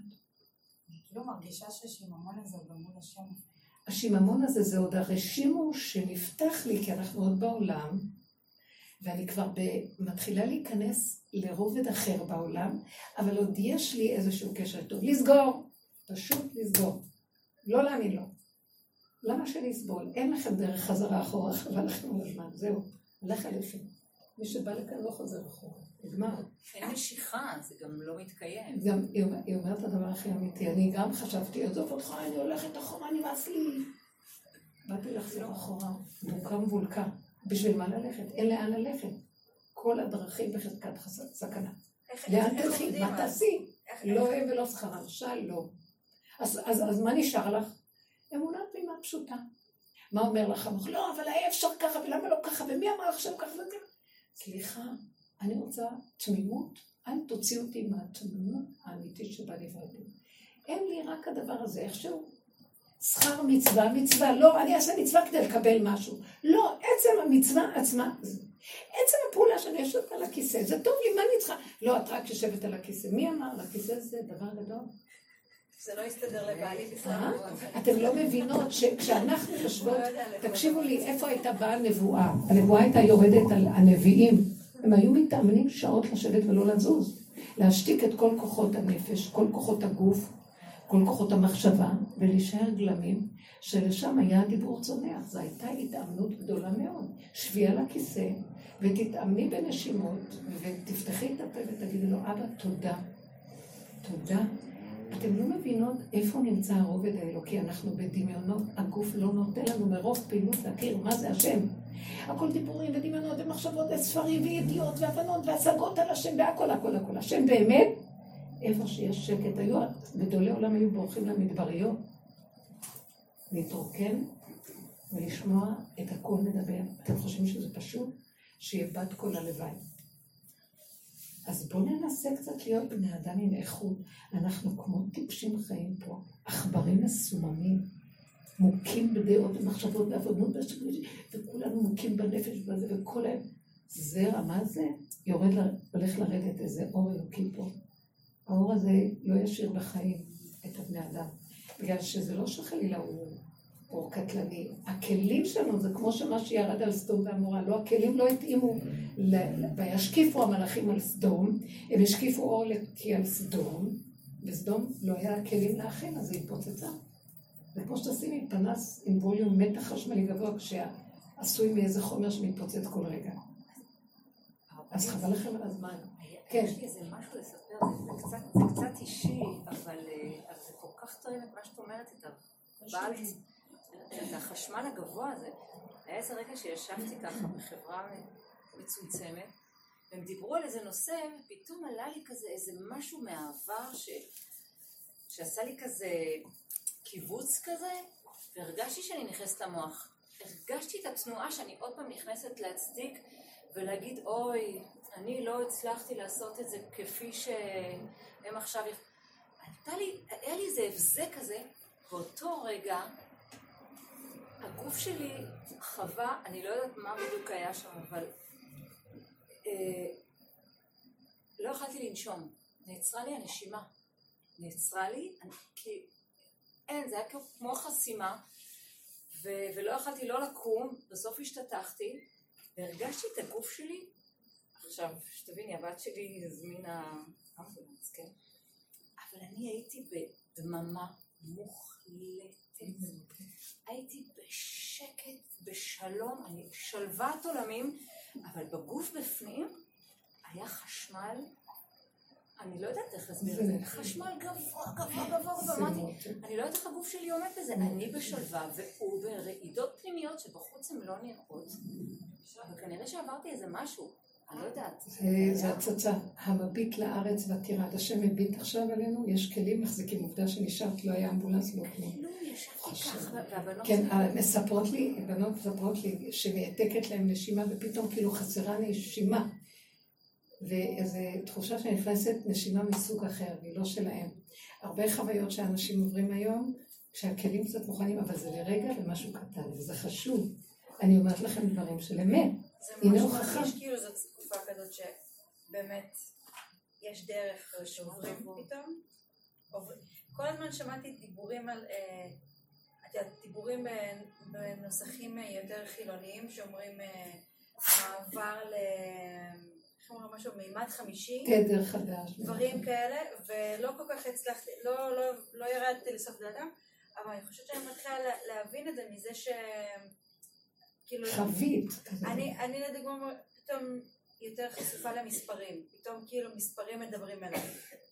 כאילו מרגישה שהשיממון הזה הוא גם מול השם. השיממון הזה זה עוד הרשימו שנפתח לי, כי אנחנו עוד בעולם, ואני כבר מתחילה להיכנס לרובד אחר בעולם, אבל עוד יש לי איזשהו קשר טוב. לסגור, פשוט לסגור. לא להאמין לו. למה שנסבול? אין לכם דרך חזרה אחורה, חבל לכם הזמן, זהו, הלך עליכם. מי שבא לכאן לא חוזר אחורה. נגמר. אין משיכה, זה גם לא מתקיים. גם, היא אומרת את הדבר הכי אמיתי. אני גם חשבתי, עזוב אותך, אני הולכת אחורה, נמאס לי. באתי לחזור אחורה, בוקה מבולקה. בשביל מה ללכת? אין לאן ללכת. כל הדרכים בחזקת סכנה. לאן תלכי? מה תעשי? לא הם ולא שכרם. שלום. אז מה נשאר לך? אמונה תמימה פשוטה. מה אומר לך המוח? לא, אבל היה אפשר ככה, ולמה לא ככה, ומי אמר עכשיו ככה וככה? סליחה, אני רוצה תמימות, אל תוציא אותי מהתמימות האמיתית שבה נבראתי. אין לי רק הדבר הזה, איכשהו. שכר מצווה, מצווה, לא, אני אעשה מצווה כדי לקבל משהו. לא, עצם המצווה עצמה, עצם הפעולה שאני יושבת על הכיסא, זה טוב לי, מה אני צריכה? לא, את רק יושבת על הכיסא. מי אמר? לכיסא זה דבר גדול. זה לא יסתדר לבעלי. אה? אתם לא מבינות שכשאנחנו יושבות, לא תקשיבו לי, איפה הייתה באה הנבואה? הנבואה הייתה יורדת על הנביאים. הם היו מתאמנים שעות לשבת ולא לזוז. להשתיק את כל כוחות הנפש, כל כוחות הגוף, כל כוחות המחשבה, ולהישאר גלמים, שלשם היה הדיבור צונח. זו הייתה התאמנות גדולה מאוד. שבי על הכיסא, ותתאמני בנשימות, ותפתחי את הפה ותגידי לו, אבא, תודה. תודה אתם לא מבינות איפה נמצא הרובד האלוקי, אנחנו בדמיונות, הגוף לא נותן לנו מרוב פעילות להכיר מה זה השם. הכל דיבורים ודמיונות ומחשבות וספרים וידיעות והבנות והשגות על השם והכל הכל הכל. השם באמת, איפה שיש שקט, היו, גדולי עולם היו בורחים למדבריות, להתרוקן ולשמוע את הקול מדבר. אתם חושבים שזה פשוט? שיהיה בת קול הלוואי. אז בואו ננסה קצת להיות בני אדם עם איכות. אנחנו כמו טיפשים חיים פה, עכברים מסוממים. מוכים בדעות ומחשבות ועבודות, וכולנו מוכים בנפש ובזה, וכל היום. זרע, מה זה? יורד, הולך לרדת איזה אור אלוקי פה. האור הזה לא ישאיר בחיים את הבני אדם, בגלל שזה לא שחלילה הוא אור קטלני. הכלים שלנו זה כמו שמה שירד על סדום ועמורה, לא, הכלים לא התאימו, וישקיפו המלאכים על סדום, הם השקיפו אור לקי על סדום, וסדום לא היה כלים להכין, אז היא התפוצצה. זה כמו שתשימי פנס עם ווליום מתח חשמלי גבוה, כשעשוי מאיזה חומר שמתפוצץ כל רגע. אז חבל לכם על הזמן. כן. יש לי איזה משהו לספר, זה קצת אישי, אבל זה כל כך טוען את מה שאת אומרת, את החשמל הגבוה הזה. היה איזה רגע שישבתי ככה בחברה מצומצמת, והם דיברו על איזה נושא, ופתאום עלה לי כזה איזה משהו מהעבר ש... שעשה לי כזה קיבוץ כזה, והרגשתי שאני נכנסת למוח. הרגשתי את התנועה שאני עוד פעם נכנסת להצדיק ולהגיד, אוי, אני לא הצלחתי לעשות את זה כפי שהם עכשיו... הייתה לי, היה לי איזה הבזק כזה, באותו רגע הגוף שלי חווה, אני לא יודעת מה בדיוק היה שם, אבל אה, לא יכלתי לנשום, נעצרה לי הנשימה, נעצרה לי, אני, כי אין, זה היה כמו חסימה, ו- ולא יכלתי לא לקום, בסוף השתתחתי, והרגשתי את הגוף שלי, עכשיו, שתביני, הבת שלי הזמינה אמבולנס, כן? אבל אני הייתי בדממה מוחלטת. הייתי בשקט, בשלום, אני שלוות עולמים, אבל בגוף בפנים היה חשמל אני לא יודעת איך להסביר את זה, חשמל גבוה, גבוה, גבוה, ואמרתי, אני לא יודעת איך הגוף שלי עומד בזה, אני בשלווה והוא ברעידות פנימיות שבחוץ הן לא נראות, אבל כנראה שעברתי איזה משהו, אני לא יודעת. זה הצצה, המביט לארץ ותירד, השם מביט עכשיו עלינו, יש כלים מחזיקים, עובדה שנשארת, לא היה אמבולנס, לא כלום. לא, ישבתי ככה, והבנות... כן, מספרות לי, בנות מספרות לי, שנעתקת להם נשימה ופתאום כאילו חסרה נשימה. ואיזו תחושה שנכנסת נשימה מסוג אחר, והיא לא שלהם. הרבה חוויות שאנשים עוברים היום, כשהכלים קצת מוכנים, אבל זה לרגע ומשהו קטן, וזה חשוב. אני אומרת לכם דברים של אמת. הנה הוכחה. יש כאילו זאת תקופה כזאת שבאמת יש דרך שעוברים פתאום. כל הזמן שמעתי דיבורים על, אה, את יודעת, דיבורים בנוסחים יותר חילוניים שאומרים אה, מעבר ל... אומרים משהו, מימד חמישי, תדר חדש, דברים כאלה, ולא כל כך הצלחתי, לא, לא, לא ירדתי לסוף דעתם, אבל אני חושבת שאני מתחילה להבין את זה מזה ש... כאילו... חבית. אני, אני לדוגמה פתאום יותר חשופה למספרים, פתאום כאילו מספרים מדברים אליי,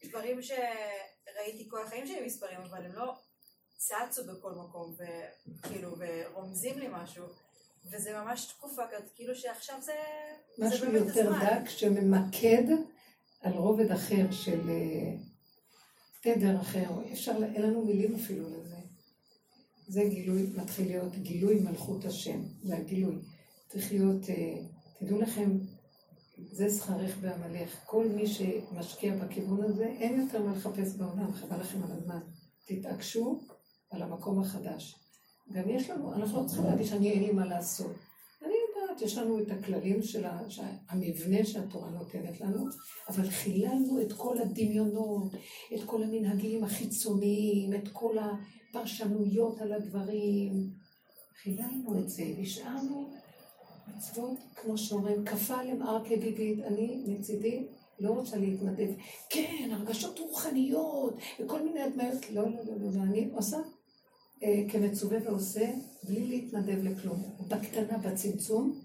דברים שראיתי כל החיים שלי מספרים, אבל הם לא צצו בכל מקום, וכאילו, ורומזים לי משהו. וזה ממש תקופה כזאת, כאילו שעכשיו זה... משהו זה יותר דק שממקד על רובד אחר של אה, תדר אחר, אפשר, אין לנו מילים אפילו לזה. זה גילוי, מתחיל להיות גילוי מלכות השם, זה הגילוי. צריך להיות, אה, תדעו לכם, זה שכרך בעמלך. כל מי שמשקיע בכיוון הזה, אין יותר מה לחפש בעולם, חבל לכם על הזמן. תתעקשו על המקום החדש. גם יש לנו, אנחנו לא צריכים להגיד שאני אין לי מה לעשות. אני יודעת, יש לנו את הכללים של המבנה שהתורה נותנת לנו, אבל חיללנו את כל הדמיונות, את כל המנהגים החיצוניים, את כל הפרשנויות על הדברים. חיללנו את זה, השארנו מצוות, כמו שאומרים, כפה למער כדידית. אני מצידי לא רוצה להתנדב. כן, הרגשות רוחניות, וכל מיני הדמיות. לא, לא, לא, לא, לא, אני עושה אה, כמצווה ועושה, בלי להתנדב לכלום. בקטנה, בצמצום,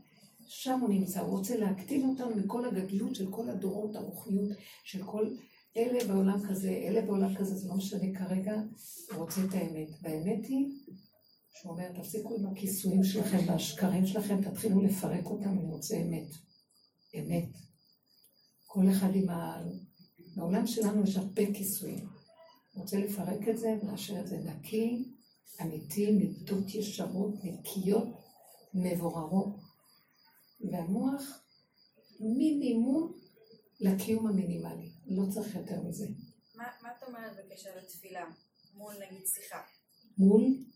שם הוא נמצא. הוא רוצה להקטין אותנו מכל הגדלות של כל הדורות, הרוחניות של כל אלה בעולם כזה, אלה בעולם כזה, זה לא משנה כרגע, הוא רוצה את האמת. והאמת היא, שהוא אומר, תפסיקו עם הכיסויים שלכם והשקרים שלכם, תתחילו לפרק אותם, אני רוצה אמת. אמת. כל אחד עם ה... בעולם שלנו יש הרבה כיסויים. הוא רוצה לפרק את זה ולאשר את זה נקי, אמיתי, מידות ישרות, נקיות, מבוררות. והמוח מינימום לקיום המינימלי, לא צריך יותר מזה. מה, מה את אומרת בקשר לתפילה? מול נגיד שיחה? מול? מול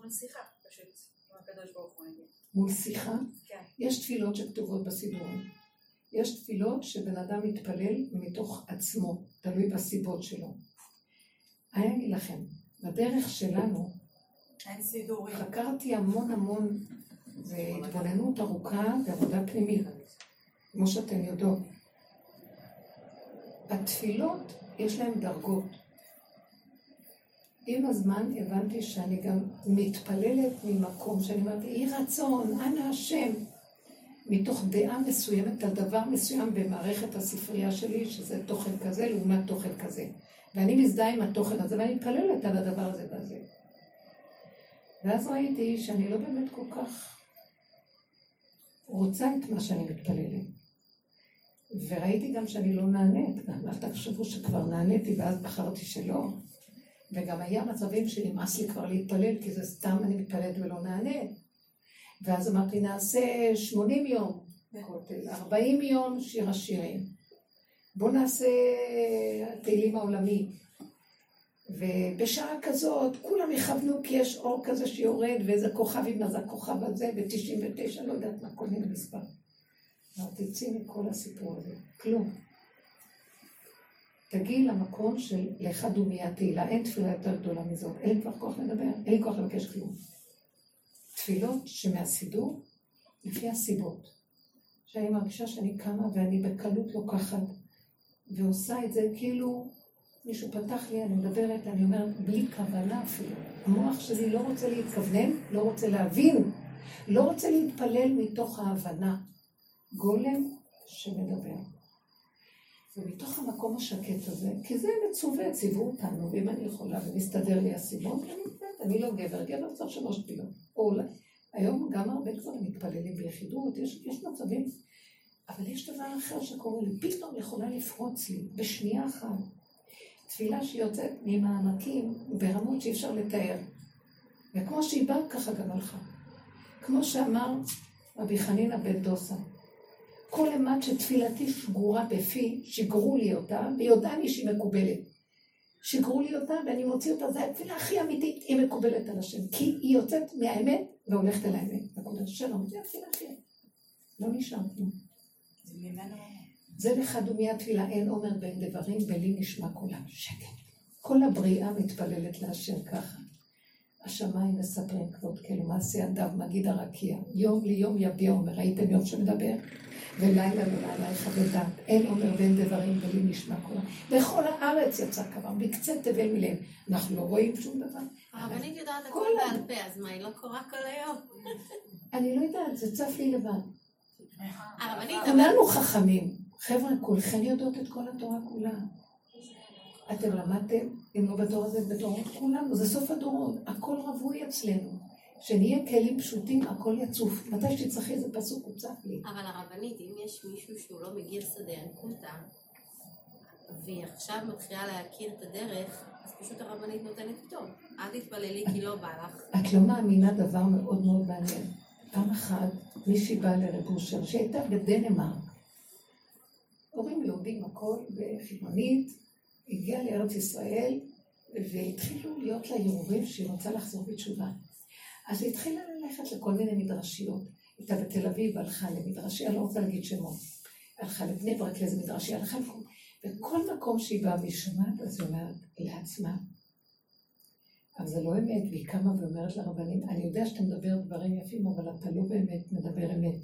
מול שיחה, פשוט, עם הקדוש ברוך הוא נגיד. מול שיחה? כן. יש תפילות שכתובות בסידורים. יש תפילות שבן אדם מתפלל מתוך עצמו, תלוי בסיבות שלו. אני אגיד לכם, בדרך שלנו, אין סידורים. חקרתי המון המון, והתבוננות ארוכה ועבודה פנימית, כמו שאתן יודעות. התפילות, יש להן דרגות. עם הזמן הבנתי שאני גם מתפללת ממקום שאני אומרת, יהי רצון, אנא השם, מתוך דעה מסוימת על דבר מסוים במערכת הספרייה שלי, שזה תוכן כזה לעומת תוכן כזה. ואני מזדהה עם התוכן הזה, ואני מתפללת על הדבר הזה והזה. ואז ראיתי שאני לא באמת כל כך רוצה את מה שאני מתפללת. וראיתי גם שאני לא נענית, גם אל תחשבו שכבר נעניתי ואז בחרתי שלא. וגם היה מצבים שנמאס לי כבר להתפלל, כי זה סתם אני מתפללת ולא נענית. ואז אמרתי, נעשה 80 יום כותל, 40 יום שיר השירים. בואו נעשה תהילים העולמי. ובשעה כזאת כולם יכוונו כי יש אור כזה שיורד ואיזה כוכב עם אז הכוכב הזה ב-99, לא יודעת מה, כל מיני מספר. אמרתי, צאי מכל הסיפור הזה, כלום. תגיעי למקום של לך דומיה תהילה, אין תפילה יותר גדולה מזאת, אין כבר כוח לדבר, אין לי כוח לבקש כלום. תפילות שמהסידור, לפי הסיבות. שאני מרגישה שאני קמה ואני בקלות לוקחת ועושה את זה כאילו מישהו פתח לי, אני מדברת, אני אומרת, בלי כוונה אפילו. המוח שלי לא רוצה להתכוונן, לא רוצה להבין, לא רוצה להתפלל מתוך ההבנה. גולם שמדבר. ומתוך המקום השקט הזה, כי זה מצווה, ציוו אותנו, ואם אני יכולה ומסתדר לי הסיבות, אני אני לא גבר, גבר צריך שלוש תפילות. או אולי, היום גם הרבה גברים מתפללים ביחידות, יש, יש מצבים, אבל יש דבר אחר שקורה לי, פתאום יכולה לפרוץ לי, בשנייה אחת. תפילה שיוצאת ממעמקים ברמות שאי אפשר לתאר. וכמו שהיא באה, ככה גם הלכה. כמו שאמר רבי חנינא בן דוסה, כל אימת שתפילתי שגורה בפי, שיגרו לי אותה, ויודעני שהיא מקובלת. שיגרו לי אותה ואני מוציא אותה, זו התפילה הכי אמיתית, היא מקובלת על השם. כי היא יוצאת מהאמת והולכת אל האמת. נקודה שלום, זה התפילה הכי לא נשאר כלום. זה ממנו זה לך דומיה תפילה, אין עומר בין דברים, בלי נשמע קולם. שקט. כל הבריאה מתפללת להשם ככה. השמיים מספרים כבוד כאילו מעשי ידיו מגיד הרקיע. יום ליום יביע עומר, ראיתם יום שמדבר? ולילה ללילה יחווה דעת. אין עומר בין דברים בלי נשמע קולם. וכל הארץ יצא כבר, מקצה תבל מלב. אנחנו לא רואים שום דבר. הרבנית יודעת הכל בעל פה, אז מה, היא לא קוראה כל היום? אני לא יודעת, זה צף לי לבד. כולנו חכמים. חבר'ה, כולכם יודעות את כל התורה כולה. אתם למדתם, אם לא בתור הזה, בתור כולנו, זה סוף הדורות, הכל רווי אצלנו. שנהיה כלים פשוטים, הכל יצוף. מתי שתצטרכי איזה פסוק, הוא צף לי. אבל הרבנית, אם יש מישהו שהוא לא מגיע שדה ינקותא, והיא עכשיו מתחילה להכיר את הדרך, אז פשוט הרבנית נותנת פטור. אל תתפללי כי לא בא לך. את לא מאמינה דבר מאוד מאוד מעניין. פעם אחת מישהי באה לרב אושר, שהייתה בדנמרק, הורים יהודים הכל, וחילונית, הגיעה לארץ ישראל, והתחילו להיות לה ערעורים שהיא רוצה לחזור בתשובה. אז היא התחילה ללכת לכל מיני מדרשיות. הייתה בתל אביב, הלכה למדרשי, אני לא רוצה להגיד שמות. הלכה לבני ברק לאיזה מדרשי, הלכה למקום. וכל מקום שהיא באה והיא שומעת, אז היא אומרת לעצמה, אבל זה לא אמת, והיא קמה ואומרת לרבנים, אני יודע שאתה מדבר דברים יפים, אבל אתה לא באמת מדבר אמת.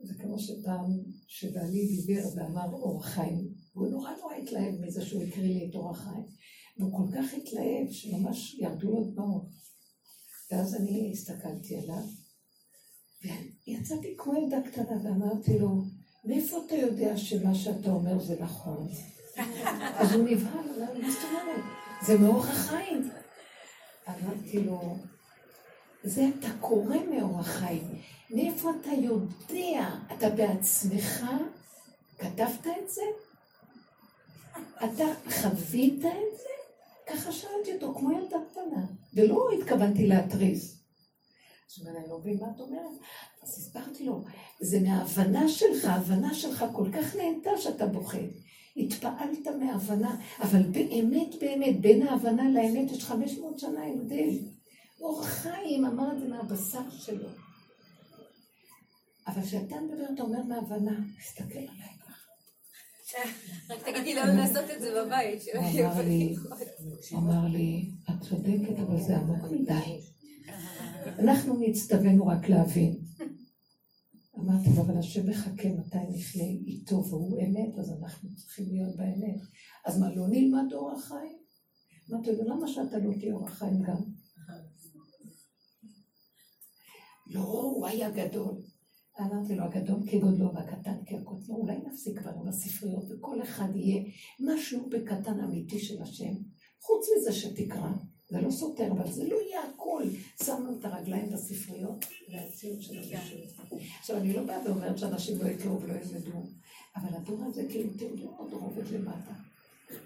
זה. כמו שפעם, שבעלי דיבר ואמר אור החיים, הוא נורא נורא התלהב מזה שהוא הקריא לי את אור החיים. והוא כל כך התלהב שממש ירדו לו דמעות. ואז אני הסתכלתי עליו, ויצאתי כמו ילדה קטנה ואמרתי לו, מאיפה אתה יודע שמה שאתה אומר זה נכון? אז הוא נבהל, מה זאת אומרת? זה מאורח החיים. אמרתי לו, זה אתה קורא מאורח חיים. מאיפה אתה יודע? אתה בעצמך כתבת את זה? אתה חווית את זה? ככה שאלתי אותו, כמו ילדה קטנה, ולא התכוונתי להתריס. אז הוא אומר, אני לא מבין מה את אומרת. אז הסברתי לו, זה מההבנה שלך, ההבנה שלך כל כך נהנתה שאתה בוכה. התפעלת מהבנה, אבל באמת באמת, בין ההבנה לאמת יש 500 שנה הבדל. אור חיים אמר את זה מהבשר שלו. אבל כשאתה מדבר, אתה אומר מהבנה, תסתכל עליי ככה. רק תגידי לנו לעשות את זה בבית. לי, הוא אמר לי, את צודקת, אבל זה עמוק מדי. אנחנו נצטווינו רק להבין. אמרתי לו, אבל השם מחכה מתי נחיה איתו והוא אמת, אז אנחנו צריכים להיות באמת. אז מה, לא נלמד אור החיים? אמרתי לו, למה שאתה לא תהיה אור החיים גם? לא, הוא היה גדול. אמרתי לו, הגדול כגודלו והקטן כקוטנו, אולי נפסיק כבר עם הספריות, וכל אחד יהיה משהו בקטן אמיתי של השם. חוץ מזה שתקרא, זה לא סותר, אבל זה לא יהיה הכל. שמנו את הרגליים בספריות, והציון של הראשון. עכשיו, אני לא באה ואומרת שאנשים לא יקראו ולא ילמדו, אבל הדור הזה כאילו תראו עוד רובד למטה.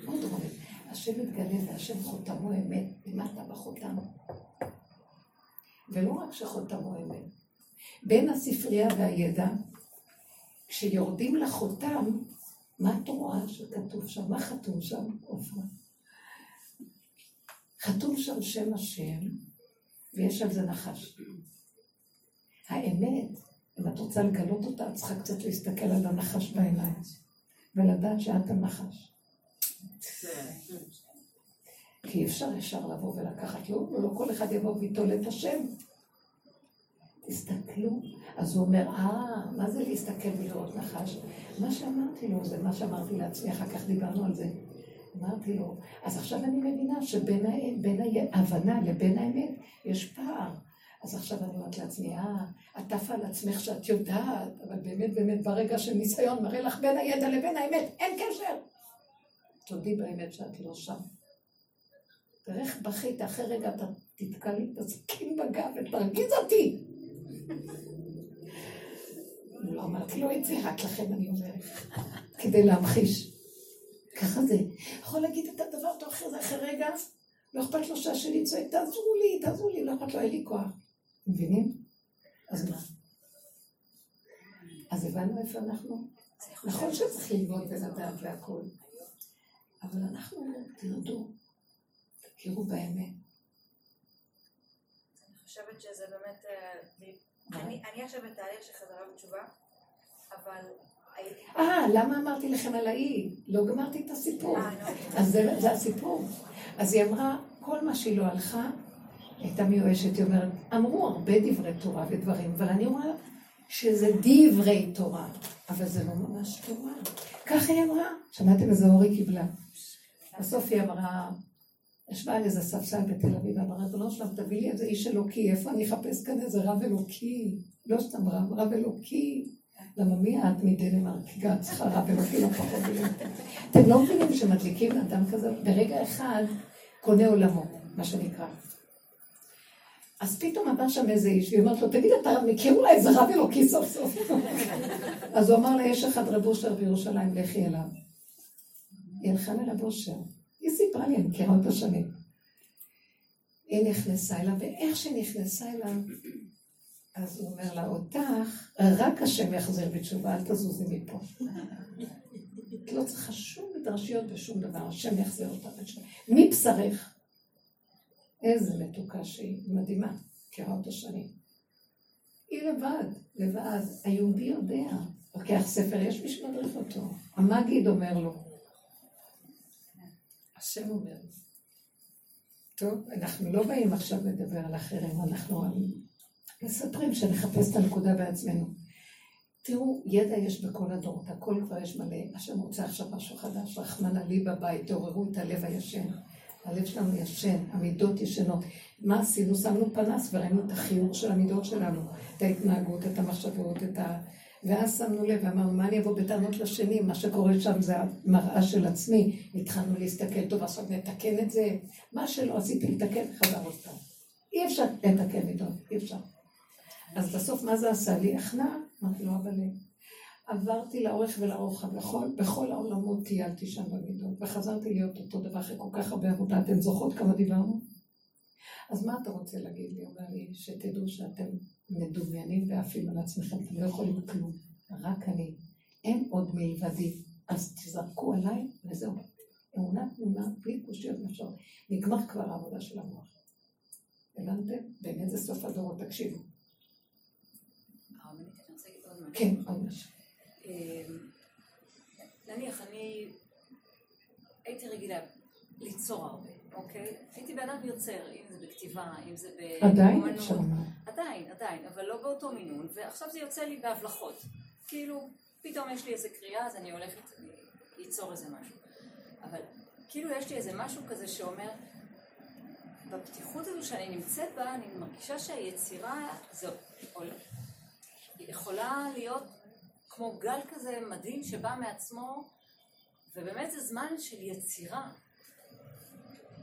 עוד רובד. השם מתגלה והשם חותמו אמת למטה בחותם. ולא רק שחותמו אמת. בין הספרייה והידע, כשיורדים לחותם, מה את רואה שכתוב שם? מה חתום שם, עופרה? חתום שם שם השם, ויש על זה נחש. האמת, אם את רוצה לגלות אותה, את צריכה קצת להסתכל על הנחש בעיניים, ולדעת שאת הנחש. כי אי אפשר ישר לבוא ולקחת, לא, לא כל אחד יבוא ויטול את השם. תסתכלו. אז הוא אומר, אה, מה זה להסתכל ולראות נחש? מה שאמרתי לו, זה מה שאמרתי לעצמי, אחר כך דיברנו על זה. אמרתי לו, אז עכשיו אני מבינה שבין ההבנה לבין האמת יש פער. אז עכשיו אני אומרת לעצמי, אה, את עפה על עצמך שאת יודעת, אבל באמת באמת ברגע של ניסיון מראה לך בין הידע לבין האמת, אין קשר. תודי באמת שאת לא שם. תראה איך בכית, אחרי רגע אתה תתקע לי את הסכין בגב ותרגיז אותי. לא אמרתי לו את זה, רק לכם אני אומרת, כדי להמחיש. ככה זה. יכול להגיד את הדבר תוך אחרי זה, אחרי רגע, לא אכפת לו שהשני צועק, תעזרו לי, תעזרו לי, לא אכפת לו, אין לי כוח. מבינים? אז מה? אז הבנו איפה אנחנו? נכון שצריך ללמוד ולדעת והכול, אבל אנחנו אומרים, תרדו, תכירו באמת. אני חושבת שזה באמת, אה, אני עכשיו בתהליך של חזרה בתשובה, אבל אה, למה אמרתי לכם על האי? לא גמרתי את הסיפור. אה, לא. אז זה, זה הסיפור. אז היא אמרה, כל מה שהיא לא הלכה, הייתה מיואשת, היא אומרת, אמרו הרבה דברי תורה ודברים, אבל אני אומרת שזה דברי תורה, אבל זה לא ממש תורה. ככה היא אמרה. שמעתם איזה אור היא קיבלה. בסוף היא אמרה, ישבה על איזה ספסל בתל אביב, אמרה, ריבונו שלם, תביא לי איזה איש אלוקי, איפה אני אחפש כאן איזה רב אלוקי? לא סתם רב, רב אלוקי. למה מי את מדנמרק? רב אלוקי לא פחות ביותר. אתם לא מבינים שמדליקים לאדם כזה, ברגע אחד קונה עולמו, מה שנקרא. אז פתאום עבר שם איזה איש, והיא אומרת לו, תגיד, אתה מכיר אולי איזה רב אלוקי סוף סוף? אז הוא אמר לה, יש אחד רב אושר בירושלים, לכי אליו. היא הלכה לרב אושר. היא סיפרה לי, אני מכירה אותה שנים. היא נכנסה אליו, ואיך שנכנסה אליו, אז הוא אומר לה, אותך, רק השם יחזיר בתשובה, אל תזוזי מפה. את לא צריכה שום מדרשיות ושום דבר, השם יחזיר אותך בתשובה. מבשרך. איזה מתוקה שהיא, מדהימה, מכירה אותה שנים. היא לבד, לבד. היהודי יודע, לוקח ספר, יש מי שמדריך אותו. המגיד אומר לו. השם אומר. טוב, אנחנו לא באים עכשיו לדבר על אחרים, אנחנו מספרים שנחפש את הנקודה בעצמנו. תראו, ידע יש בכל הדורות, הכל כבר יש מלא. השם רוצה עכשיו משהו חדש, רחמנא לי בבית, תעוררו את הלב הישן. הלב שלנו ישן, המידות ישנות. מה עשינו? שמנו פנס וראינו את החיור של המידות שלנו, את ההתנהגות, את המחשבות, את ה... ואז שמנו לב ואמרנו, מה אני אבוא בטענות לשני? מה שקורה שם זה המראה של עצמי. התחלנו להסתכל, טוב, עכשיו נתקן את זה. מה שלא עשיתי לתקן, חזר עוד פעם. אי אפשר לתקן מידות, אי אפשר. אז בסוף מה זה עשה לי? הכנעה. אמרתי לו, אבל עברתי לאורך ולרוחב, בכל, בכל העולמות טיילתי שם במידות, וחזרתי להיות אותו דבר אחרי כל כך הרבה עבודה. אתן זוכרות כמה דיברנו? אז מה אתה רוצה להגיד לי? אומר לי, שתדעו שאתם מדומיינים ועפים על עצמכם, אתם לא יכולים כלום, רק אני. אין עוד מלבדי. אז תזרקו עליי, וזהו. אמונה תמונה, בלי קושיות נפשות. נגמר כבר העבודה של המוח. הבנתם? באמת זה סוף הדורות, תקשיבו. כן, עוד משהו. אמ, נניח, אני הייתי רגילה ליצור הרבה, אוקיי? הייתי בן אדם יוצר, אם זה בכתיבה, אם זה באמנות. עדיין אפשר לומר. עדיין, עדיין, אבל לא באותו מינון, ועכשיו זה יוצא לי בהבלחות. כאילו, פתאום יש לי איזה קריאה, אז אני הולכת ליצור איזה משהו. אבל כאילו יש לי איזה משהו כזה שאומר, בפתיחות הזו שאני נמצאת בה, אני מרגישה שהיצירה זו יכולה להיות כמו גל כזה מדהים שבא מעצמו, ובאמת זה זמן של יצירה.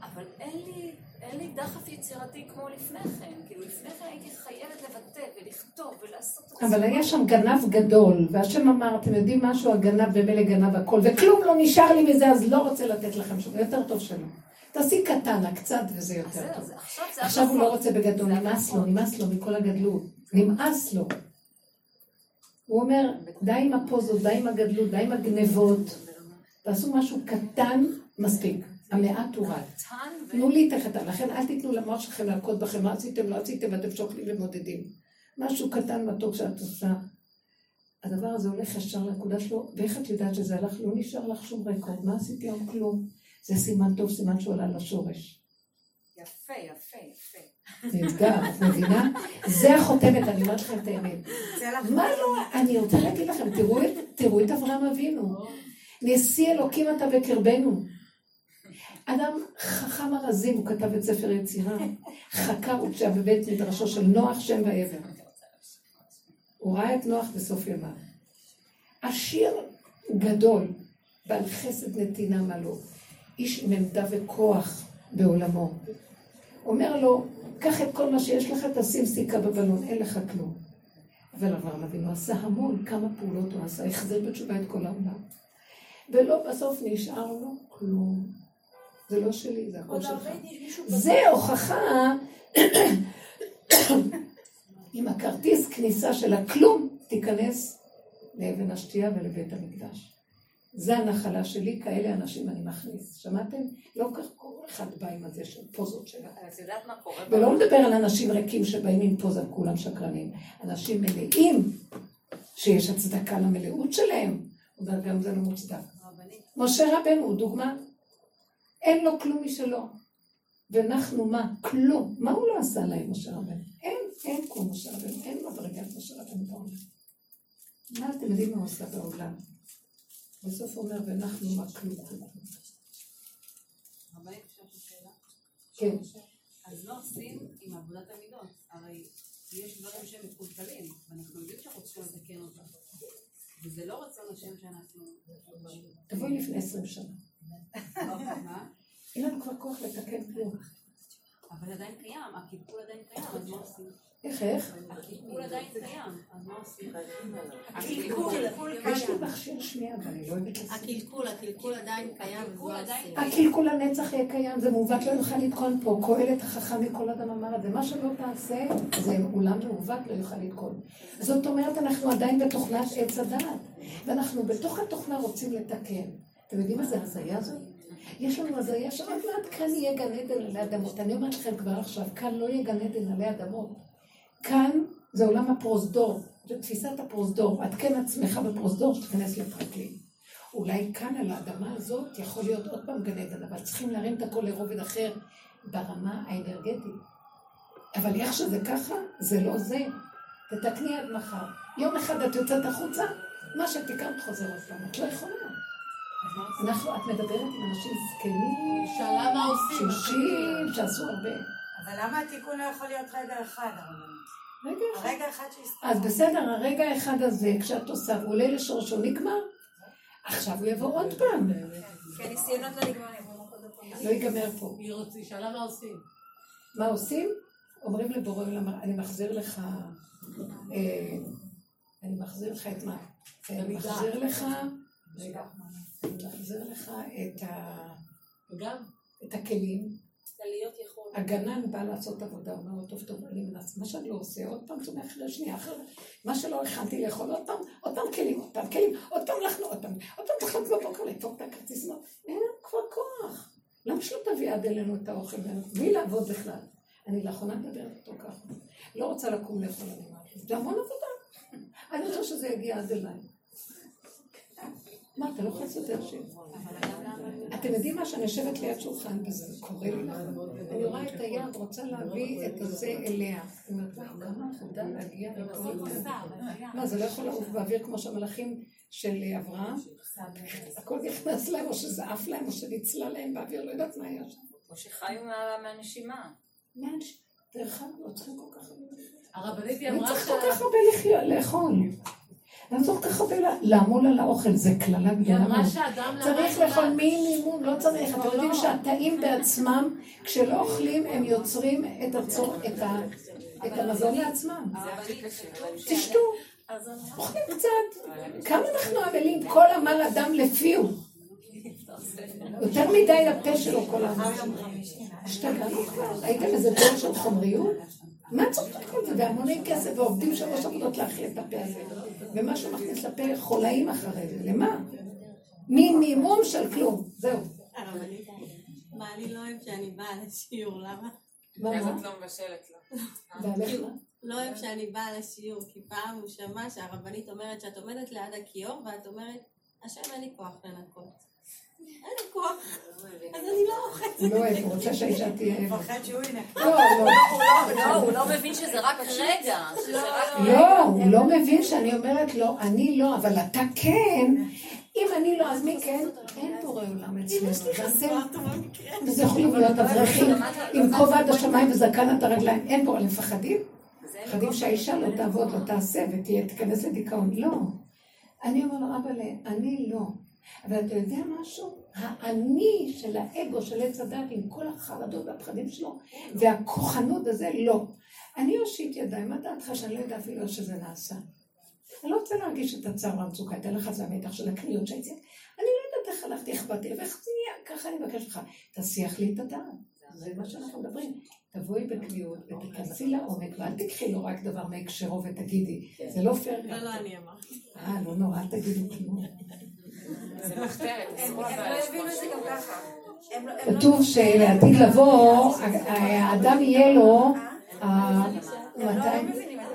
אבל אין לי, אין לי דחף יצירתי כמו לפני כן. כאילו, לפני כן הייתי חייבת לבטא ולכתוב ולעשות את זה. אבל היה שם גנב גדול, והשם אמר, אתם יודעים משהו, הגנב במילא גנב הכל, וכלום לא נשאר לי מזה, אז לא רוצה לתת לכם שום, יותר טוב שלא. תעשי קטן, קצת, וזה יותר טוב. עכשיו הוא לא רוצה בגדול, נמאס לו, נמאס לו מכל הגדלות. נמאס לו. הוא אומר, די עם הפוזות, די עם הגדלות, די עם הגנבות. תעשו משהו קטן, מספיק. המעט הוא רק. תנו לי את הקטן. לכן אל תיתנו למוח שלכם להכות בכם, מה עשיתם, לא עשיתם, ואתם שוקלים ומודדים. משהו קטן מתוק שאת עושה. הדבר הזה הולך ישר לנקודה שלו, ואיך את יודעת שזה הלך? לא נשאר לך שום רקורד. מה עשיתי היום? כלום. זה סימן טוב, סימן שעולה לשורש. יפה, יפה, יפה. נהדר, את מבינה? זה החותמת, אני אומרת לכם את האמת. מה לא, אני רוצה להגיד לכם, תראו את אברהם אבינו. נשיא אלוקים אתה בקרבנו. אדם חכם ארזים, הוא כתב את ספר יצירה, חקר וכשהיה בבית מדרשו של נוח, שם ועבר. הוא ראה את נוח בסוף ימיו. עשיר גדול, בעל חסד נתינה מלא, איש עם עמדה וכוח בעולמו. אומר לו, קח את כל מה שיש לך, תשים סיכה בבלון, אין לך כלום. אבל אברהם אבינו עשה המון, כמה פעולות הוא עשה, החזיר בתשובה את כל העולם. ולא בסוף נשאר לו כלום. זה לא שלי, זה הכל שלך. זה הוכחה עם הכרטיס כניסה של הכלום, תיכנס לאבן השתייה ולבית המקדש. זה הנחלה שלי, כאלה אנשים אני מכניס. שמעתם? לא כך כל אחד בא עם הזה של פוזות שלה. את יודעת מה קורה? ולא מדבר על אנשים ריקים שבאים עם פוזה, כולם שקרנים. אנשים מלאים, שיש הצדקה למלאות שלהם. אבל גם זה לא מוצדק. משה רבנו הוא דוגמה. אין לו כלום משלו. ואנחנו מה? כלום. מה הוא לא עשה להם, משה רבנו? אין, אין כמו משה רבנו, אין מדרגת משה רבנו בעולם. מה אתם יודעים מה הוא עושה בעולם? בסוף אומר, ואנחנו מה כלום כלום. כן. אז לא עושים עם עבודת המידות. הרי יש דברים שהם מקולקלים, ואנחנו יודעים שאנחנו צריכים לתקן אותם. וזה לא רצון השם שאנחנו... תבואי לפני עשרים שנה. אין לנו כבר כוח לתקן כלום. אבל עדיין קיים, הקלקול עדיין קיים, אז מה עושים? איך, איך? הקלקול עדיין קיים, יש לי מכשיר שמיעה, אבל אני לא אוהבת לשים. הקלקול, הקלקול עדיין קיים, הקלקול לנצח יהיה קיים, זה מעוות לא יוכל לתקון פה. קהלת החכם מכל אדם אמר את זה. מה שלא תעשה, זה עולם מעוות לא יוכל לתקון. זאת אומרת, אנחנו עדיין בתוכנת עץ הדעת, ואנחנו בתוך התוכנה רוצים לתקן. אתם יודעים מה זה הזיה הזאת? יש לנו הזיה שעוד מעט כאן יהיה גן עדן עלי אדמות. אני אומרת לכם כבר עכשיו, כאן לא יהיה גן עדן עלי אדמות. כאן זה עולם הפרוזדור, זה תפיסת הפרוזדור. את כן עצמך בפרוזדור שתיכנס לפרקלין. אולי כאן על האדמה הזאת יכול להיות עוד פעם גן עדן, אבל צריכים להרים את הכל לרובד אחר ברמה האנרגטית. אבל איך שזה ככה, זה לא זה. תתקני עד מחר. יום אחד את יוצאת החוצה, מה שתיקנת חוזר עוד פעם. את לא יכולה. אנחנו, את מדברת עם אנשים זקנים, שאלה מה עושים, שעשו הרבה. אבל למה התיקון לא יכול להיות רגע אחד, רגע אחד. הרגע אחד. אז בסדר, הרגע האחד הזה, כשאת עושה, הוא עולה לשורשו, נגמר. עכשיו הוא יבוא עוד פעם. כן, ניסיונות לא נגמרים. לא ייגמר פה. היא שאלה מה עושים. מה עושים? אומרים לבורא עולם, אני מחזיר לך, אה, אני מחזיר לך את מה? אני מחזיר לך, רגע, אני מחזיר לך את ה... וגם? את הכלים, הגנן בא לעשות עבודה, אומר לו, טוב, טוב, אני מנסה, מה שאני לא עושה, עוד פעם צומח אחרי שנייה אחרת, מה שלא הכנתי לאכול, עוד פעם, עוד פעם כלים, עוד פעם כלים, עוד פעם לחנו, עוד פעם, עוד פעם תחלק בבוקר, לדפוק את הכרטיס, אין לנו כבר כוח. למה שלא תביא עד אלינו את האוכל, בלי לעבוד בכלל? אני לאחרונה מדברת איתו ככה. לא רוצה לקום לאכול, אני אומרת זה המון עבודה. אני רוצה שזה יגיע עד אליי. מה, אתה לא יכול לסדר שם? אתם יודעים מה, שאני יושבת ליד שולחן וזה קורה לי אני רואה את היד, רוצה להביא את הזה אליה. אני אומרת, וואי, כמה עבודה להגיע מה, זה לא יכול לעוף באוויר כמו שהמלאכים של אברהם? הכל נכנס להם, או שזה עף להם, או שנצלה להם באוויר, לא יודעת מה היה שם. או שחיו מהנשימה. דרך אגב, לא צריכים כל כך הרבה הרבנית היא אמרה... צריך כל כך הרבה לאכול. לא כך הרבה לעמול על האוכל, זה קללה גדולה מאוד. צריך לאכול מינימום, לא צריך. אתם יודעים שהתאים בעצמם, כשלא אוכלים, הם יוצרים את המזון לעצמם. תשתו. אוכלים קצת. כמה אנחנו עמלים כל עמל אדם לפיהו. יותר מדי הפה שלו כל העמל. השתגענו כבר. הייתם איזה דור של חומריות? מה צריך לעשות? זה בהמוני כסף ועובדים שלוש עבודות להכיל את הפה הזה. ומשהו מכניס לפה חולאים אחרי זה. למה? מינימום של כלום. זהו. מה אני לא אוהב שאני באה לשיעור, למה? מה? אז את לא מבשלת לו. לא אוהב שאני באה לשיעור, כי פעם הוא שמע שהרבנית אומרת שאת עומדת ליד הכיור ואת אומרת, השם אין לי כוח לנקות. אין לי כוח, אז אני לא אוכלת. הוא לא הוא רוצה שהאישה תהיה... הוא מפחד שהוא ינקה. לא, לא. הוא לא מבין שזה רק רגע. לא, הוא לא מבין שאני אומרת לו, אני לא, אבל אתה כן. אם אני לא, אז מי כן? אין בורא עולם אצלנו. וזה יכול להיות אברכים עם כובע עד השמיים וזקן עד הרגליים. אין בורא, מפחדים? מפחדים שהאישה לא תעבוד, לא תעשה ותיכנס לדיכאון. לא. אני אומר לו, אבא, אני לא. אבל אתה יודע משהו? האני של האגו של עץ הדת עם כל החרדות והפחדים שלו והכוחנות הזה, לא. אני אושיט ידיים, מה דעתך שאני לא יודעת אפילו שזה נעשה? אני לא רוצה להרגיש את הצער והמצוקה, את הלחץ והמתח של הקניות שהייתי. אני לא יודעת איך הלכתי, איך באתי, ואיך זה נהיה, ככה אני מבקש ממך, תסיח לי את הדעת. זה מה שאנחנו מדברים. תבואי בקביעות ותיכנסי לעומק, ואל תקחי לו רק דבר מהקשרו ותגידי, זה לא פייר. לא, לא, אני אמרתי. אה, לא נורא, אל תגידו כלום. הם לא הבינו את זה גם ככה. לא- כתוב שלעתיד לבוא, האדם יהיה לו,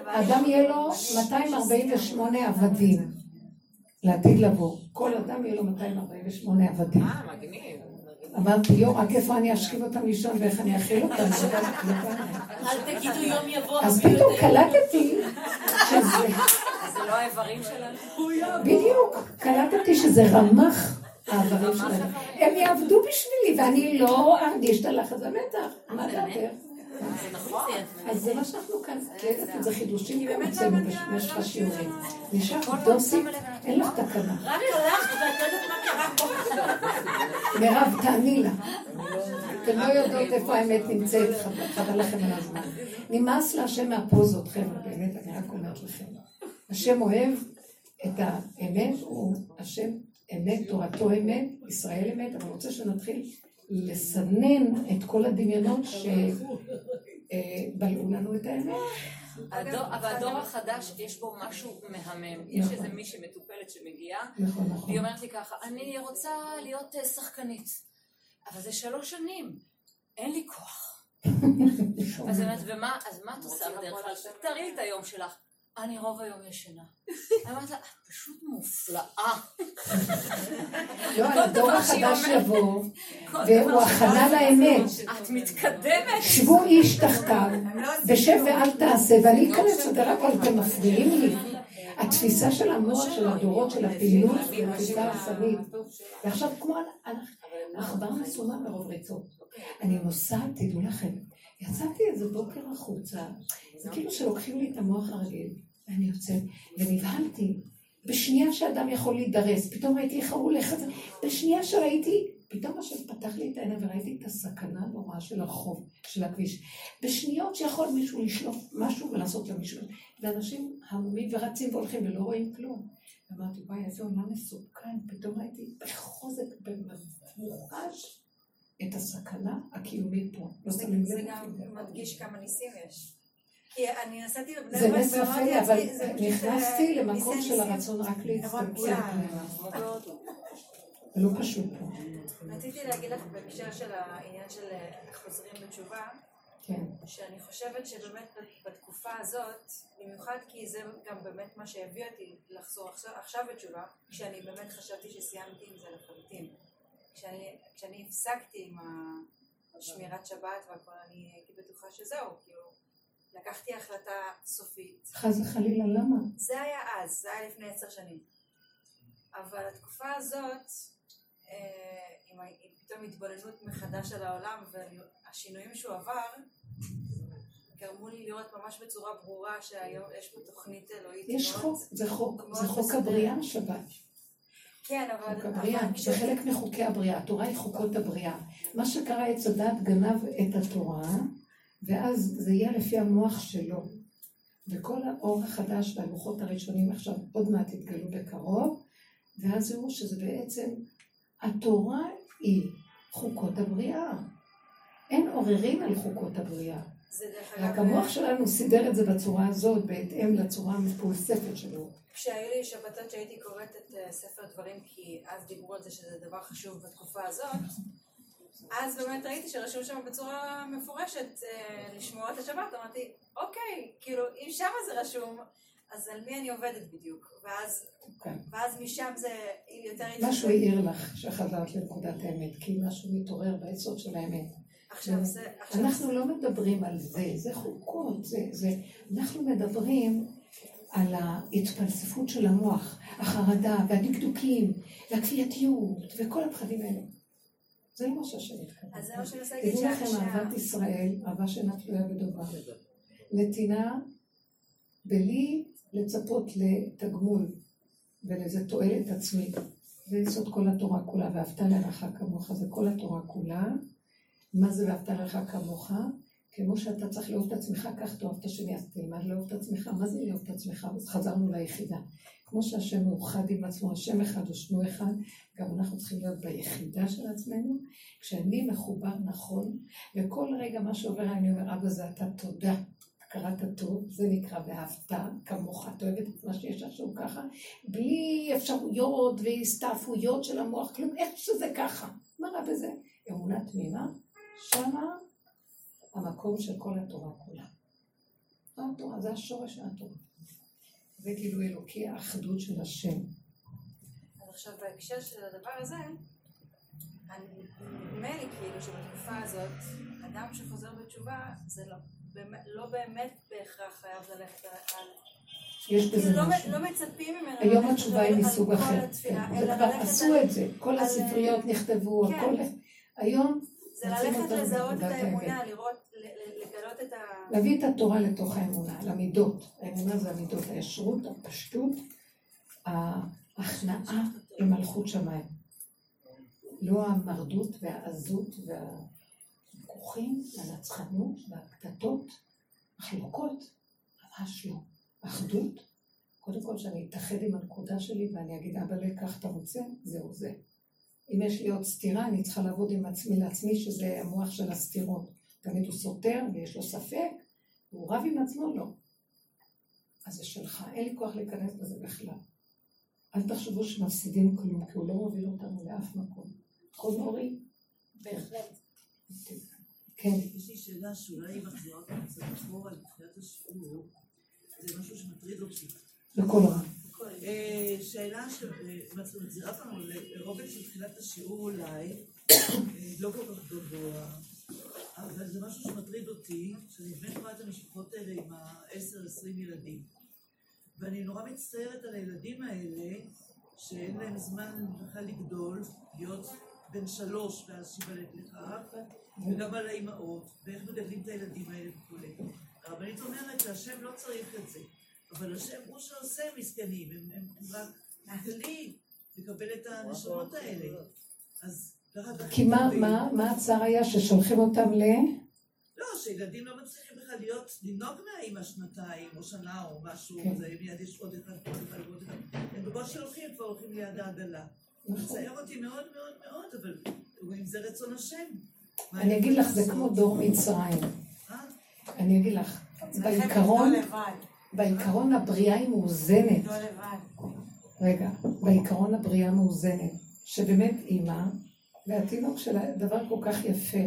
האדם יהיה לו 248 עבדים. לעתיד לבוא. כל אדם יהיה לו 248 עבדים. אה, מגניב. אמרתי, יו, רק איפה אני אשכיב אותם לישון ואיך אני אכיל אותם? אל תגידו יום יבוא. אז פתאום קלטתי שזה... לא האיברים שלנו? בדיוק, קלטתי שזה רמח האיברים שלנו. הם יעבדו בשבילי ואני לא ארגיש את הלחץ המתח. מה דעתך? נכון. אז זה מה שאנחנו כאן, זה חידושים הוצאנו במשך השיעורים. נשאר דוסי, אין לך תקנה. רק הלכת ואת יודעת מה קרה פה. מירב, תעני לה. אתן לא יודעות איפה האמת נמצאת, חבל לכם על הזמן. נמאס להשם מהפוזות, חבר'ה, באמת, אני רק אומרת לכם. השם אוהב את האמת, הוא השם אמת, תורתו אמת, ישראל אמת, אבל רוצה שנתחיל לסנן את כל הדמיונות שבלעו לנו את האמת. אבל הדור החדש, יש בו משהו מהמם. יש נכון. איזה מישהי מטופלת שמגיעה, נכון, נכון. והיא אומרת לי ככה, אני רוצה להיות אה, שחקנית, אבל זה שלוש שנים, אין לי כוח. אז אומרת, ומה, מה את עושה בדרך כלל? תראי את היום שלך. אני רוב היום ישנה. אמרת לה, את פשוט מופלאה. לא, הדור החדש יבוא, והוא הכנה לאמת. את מתקדמת. שבו איש תחתיו, בשב ואל תעשה, ואני אכנס רק אבל אתם מפריעים לי. התפיסה של המוח של הדורות של הפעילות היא תפיסה הרסנית. ועכשיו כמו עכבר מסומן מרוב ריצות. אני נוסעת, תדעו לכם, יצאתי איזה בוקר החוצה, זה כאילו שלוקחים לי את המוח הרגיל. ואני יוצאת, ונבהלתי. בשנייה שאדם יכול להידרס, פתאום ראיתי איך הוא הולך בשנייה שראיתי, פתאום השם פתח לי את העיניים וראיתי את הסכנה הנוראה של הרחוב, של הכביש. בשניות שיכול מישהו לשלוף משהו ולעשות למישהו. ואנשים המומים ורצים והולכים ולא רואים כלום. אמרתי, וואי, איזה עולם מסוכן, פתאום ראיתי בחוזק, במוחש, את הסכנה הקיומית. הקיומי פה. לא זה. גם מדגיש כמה ניסים יש. כי אני נסעתי בבני זה ברק נס ואמרתי יפה, אבל לעצמי, זה פשוט, נכנסתי אה, למקום של. הרצון רק להצטמצם לא פשוט פה. רציתי להגיד לך בהקשר של העניין של אה, חוזרים בתשובה, כן. שאני חושבת שבאמת בתקופה הזאת, במיוחד כי זה גם באמת מה שהביא אותי לחזור עכשיו, בתשובה, כשאני באמת חשבתי שסיימתי עם זה לחלוטין. כשאני הפסקתי עם השמירת שבת והכל, אני הייתי בטוחה שזהו, כאילו, לקחתי החלטה סופית. חס וחלילה, למה? זה היה אז, זה היה לפני עשר שנים. אבל התקופה הזאת, אה, עם פתאום התבוננות מחדש על העולם והשינויים שהוא עבר, גרמו לי לראות ממש בצורה ברורה שהיום יש פה תוכנית אלוהית. יש מאוד- חוק, זה חוק, זה חוק. הבריאה שבת. כן, אבל... חוק הבריאה, זה חלק מחוקי הבריאה, התורה היא חוקות הבריאה. מה שקרה, עץ הדת גנב את התורה, ואז זה יהיה לפי המוח שלו. וכל האור החדש והלוחות הראשונים עכשיו עוד מעט יתגלו בקרוב, ואז יראו שזה בעצם, התורה היא חוקות הבריאה. אין עוררין על חוקות הבריאה. רק המוח שלנו סידר את זה בצורה הזאת, בהתאם לצורה המפולספת שלו. כשהיו לי שבתות שהייתי קוראת את אה, ספר דברים, כי אז דיברו על זה שזה דבר חשוב בתקופה הזאת, אז באמת ראיתי שרשום שם בצורה מפורשת אה, לשמור את השבת, אמרתי, אוקיי, כאילו, אם שמה זה רשום, אז על מי אני עובדת בדיוק? ואז, כן. ואז משם זה יותר משהו העיר לך שחזרת לנקודת האמת, כי משהו מתעורר ביסוד של האמת. עכשיו זה, עכשיו אנחנו לא מדברים על זה, זה חוקות, זה, זה, אנחנו מדברים על ההתפלספות של המוח, החרדה והדקדוקים והכפייתיות וכל הפחדים האלה. זה לא מה שהשם התכוון. אז זה מה שאני רוצה להגיד, תדעו לכם אהבת ישראל, אהבה שאינה תלויה בדבר. נתינה בלי לצפות לתגמול ולאיזה תועלת עצמית. זה יסוד כל התורה כולה, ואהבת לרעך כמוך, זה כל התורה כולה. מה זה ואהבת לרעך כמוך? כמו שאתה צריך לאהוב את עצמך, כך תאהב את השני, אז תלמד לאהוב את עצמך. מה זה לאהוב את עצמך? אז חזרנו ליחידה. כמו שהשם מאוחד עם עצמו, השם אחד ושמו אחד, גם אנחנו צריכים להיות ביחידה של עצמנו. כשאני מחובר נכון, וכל רגע מה שעובר אני אומר, אבא זה אתה תודה. קראת טוב, זה נקרא ואהבת כמוך, את אוהבת את מה שיש שהוא ככה, בלי אפשרויות והסתעפויות של המוח, כלום, איך שזה ככה. מה רע בזה? אמונה תמימה, שמה המקום של כל התורה כולה. התורה, זה השורש של התורה. זה גילוי אלוקי, האחדות של השם. אז עכשיו בהקשר של הדבר הזה, אני- נדמה לי כאילו שבתקופה הזאת, אדם שחוזר בתשובה, זה לא באמת, לא באמת בהכרח חייב ללכת על... יש בזה כאילו לא, משהו. לא מצפים ממנו היום התשובה היא מסוג אחר. כן. אלא זה כבר ללכת עשו את זה, כל הספריות נכתבו, כן. הכל... היום זה ללכת לזהות את האמונה, לראות, להביא את התורה לתוך האמונה, למידות. האמונה זה המידות, הישרות, הפשטות, ההכנעה למלכות שמיים. לא המרדות והעזות והוויכוחים והנצחנות והקטטות, מחלוקות, ממש לא. אחדות, קודם כל שאני אתאחד עם הנקודה שלי ואני אגיד, אבא, קח אתה רוצה, זהו זה. אם יש לי עוד סתירה, אני צריכה לעבוד עם עצמי לעצמי, שזה המוח של הסתירות. תמיד הוא סותר ויש לו ספק, והוא רב עם עצמו, לא. אז זה שלך, אין לי כוח להיכנס בזה בכלל. אל תחשבו שמפסידים כלום, כי הוא לא מוביל אותנו לאף מקום. הכל מורי? בהחלט. כן. יש לי שאלה שאולי היא מחזירה אותנו קצת אחורה לתחילת השיעור, זה משהו שמטריד אותי. בכל רע. אה, שאלה שמחזירה אותנו לרובד של תחילת השיעור אולי, אה, לא כל כך גבוה, אבל זה משהו שמטריד אותי, שאני באמת רואה את המשפחות האלה עם ה-10-20 ילדים. ואני נורא מצטערת על הילדים האלה, שאין להם זמן בכלל לגדול, להיות בן שלוש ואז שיוולד לך, וגם על האימהות, ואיך מגדלים את הילדים האלה וכולי. הרבנית אומרת שהשם לא צריך את זה, אבל השם הוא שעושה מסכנים, הם, הם, הם רק כלי לקבל את הנשמות האלה. אז. כי מה. מה, מה הצער היה ששולחים אותם ל... לא, שילדים לא מצליחים בכלל להיות, לנהוג מהאימא שנתיים או שנה או משהו, כן. זה מיד יש עוד אחד, עוד אחד, עוד אחד. הם בקושי שהולכים, כבר הולכים ליד העגלה. נכון. מצער אותי מאוד מאוד מאוד, אבל אם זה רצון השם. אני אגיד לך, זה כמו דור מצרים. אה? אני אגיד לך, בעיקרון, בעיקרון הבריאה היא מאוזנת. רגע, בעיקרון הבריאה מאוזנת, שבאמת אימא, והתינוק שלה דבר כל כך יפה.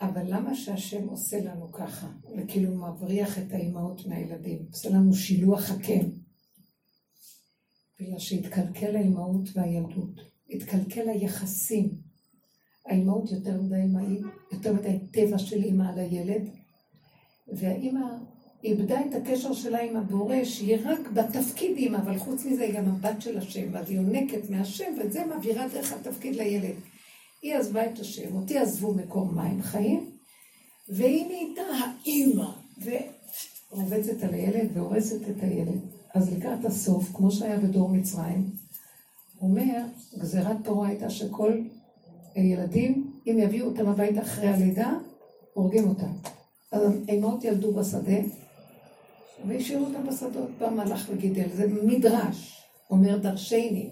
אבל למה שהשם עושה לנו ככה? וכאילו מבריח את האימהות מהילדים, עושה לנו שילוח הקן. בגלל שהתקלקל האימהות והילדות, התקלקל היחסים. האימהות יותר מדי יותר מדי טבע של אימא על הילד, והאימא איבדה את הקשר שלה עם הבורא, שהיא רק בתפקיד אימא, אבל חוץ מזה היא גם הבת של השם, ואז היא יונקת מהשם, ואת זה מעבירה דרך התפקיד לילד. היא עזבה את השם, אותי עזבו מקום מים חיים, והיא נהייתה האימא, ורובצת על הילד והורסת את הילד. אז לקראת הסוף, כמו שהיה בדור מצרים, אומר, גזירת פרעה הייתה שכל ילדים, אם יביאו אותם הביתה אחרי הלידה, הורגים אותם. אז האימהות ילדו בשדה, והשאירו אותם בשדות, בא מלאך וגידל. זה מדרש, אומר דרשני,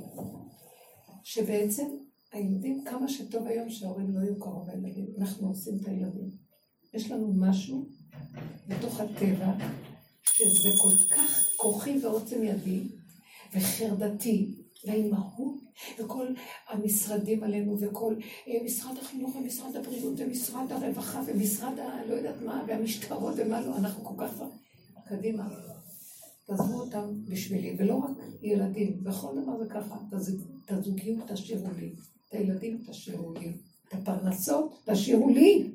שבעצם הילדים, כמה שטוב היום שההורים לא יהיו קרוב לילדים, אנחנו עושים את הילדים. יש לנו משהו בתוך הטבע, שזה כל כך כוחי ועוצם ידי, וחרדתי, והאימהות, וכל המשרדים עלינו, וכל אה, משרד החינוך, ומשרד הבריאות, ומשרד הרווחה, ומשרד ה... לא יודעת מה, והמשטרות, ומה לא, אנחנו כל כך... קדימה. תעזבו אותם בשבילי, ולא רק ילדים, בכל דבר זה ככה, את הזוגיות תשאירו לי, את הילדים תשאירו לי, את הפרנסות תשאירו לי.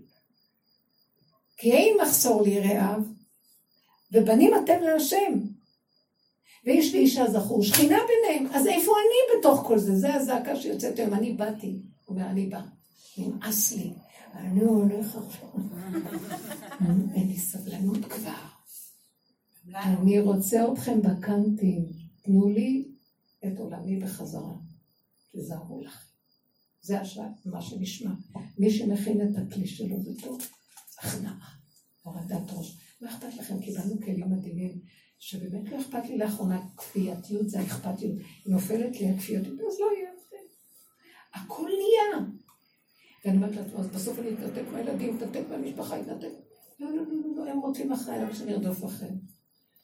כי אין מחסור לי רעב, ובנים אתם להשם. ויש לי אישה זכור, שכינה ביניהם, אז איפה אני בתוך כל זה? זה הזעקה שיוצאת היום, אני באתי. הוא אומר, אני בא, נמאס לי, אני הולך עכשיו. אין לי סבלנות כבר. אני רוצה אתכם בקנטים, תנו לי את עולמי בחזרה, תזהרו לכם. זה השעה, מה שנשמע. מי שמכין את הכלי שלו זה טוב, הכנעה, הורדת ראש. מה אכפת לכם? קיבלנו כלים מדהימים, שבאמת לא אכפת לי לאחרונה, כפייתיות זה האכפתיות. נופלת לי הכפייתיות, אז לא יהיה זה. הכל נהיה. ואני אומרת לעצמי, אז בסוף אני אתנתק מהילדים, אתנתק מהמשפחה, אתנתק. לא, לא, לא, לא, הם רוצים אחריי, למה שאני ארדוף אחריהם?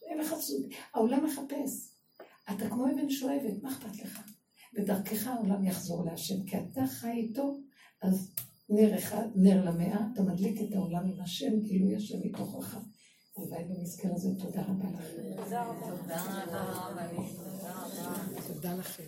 הם יחפשו, העולם מחפש. אתה כמו אבן שואבת, מה אכפת לך? בדרכך העולם יחזור להשם, כי אתה חי איתו, אז נר אחד, נר למאה, אתה מדליק את העולם עם השם, גילוי השם מתוכך. הלוואי ונזכר לזה, תודה רבה לכם. תודה רבה. תודה רבה. תודה לכם.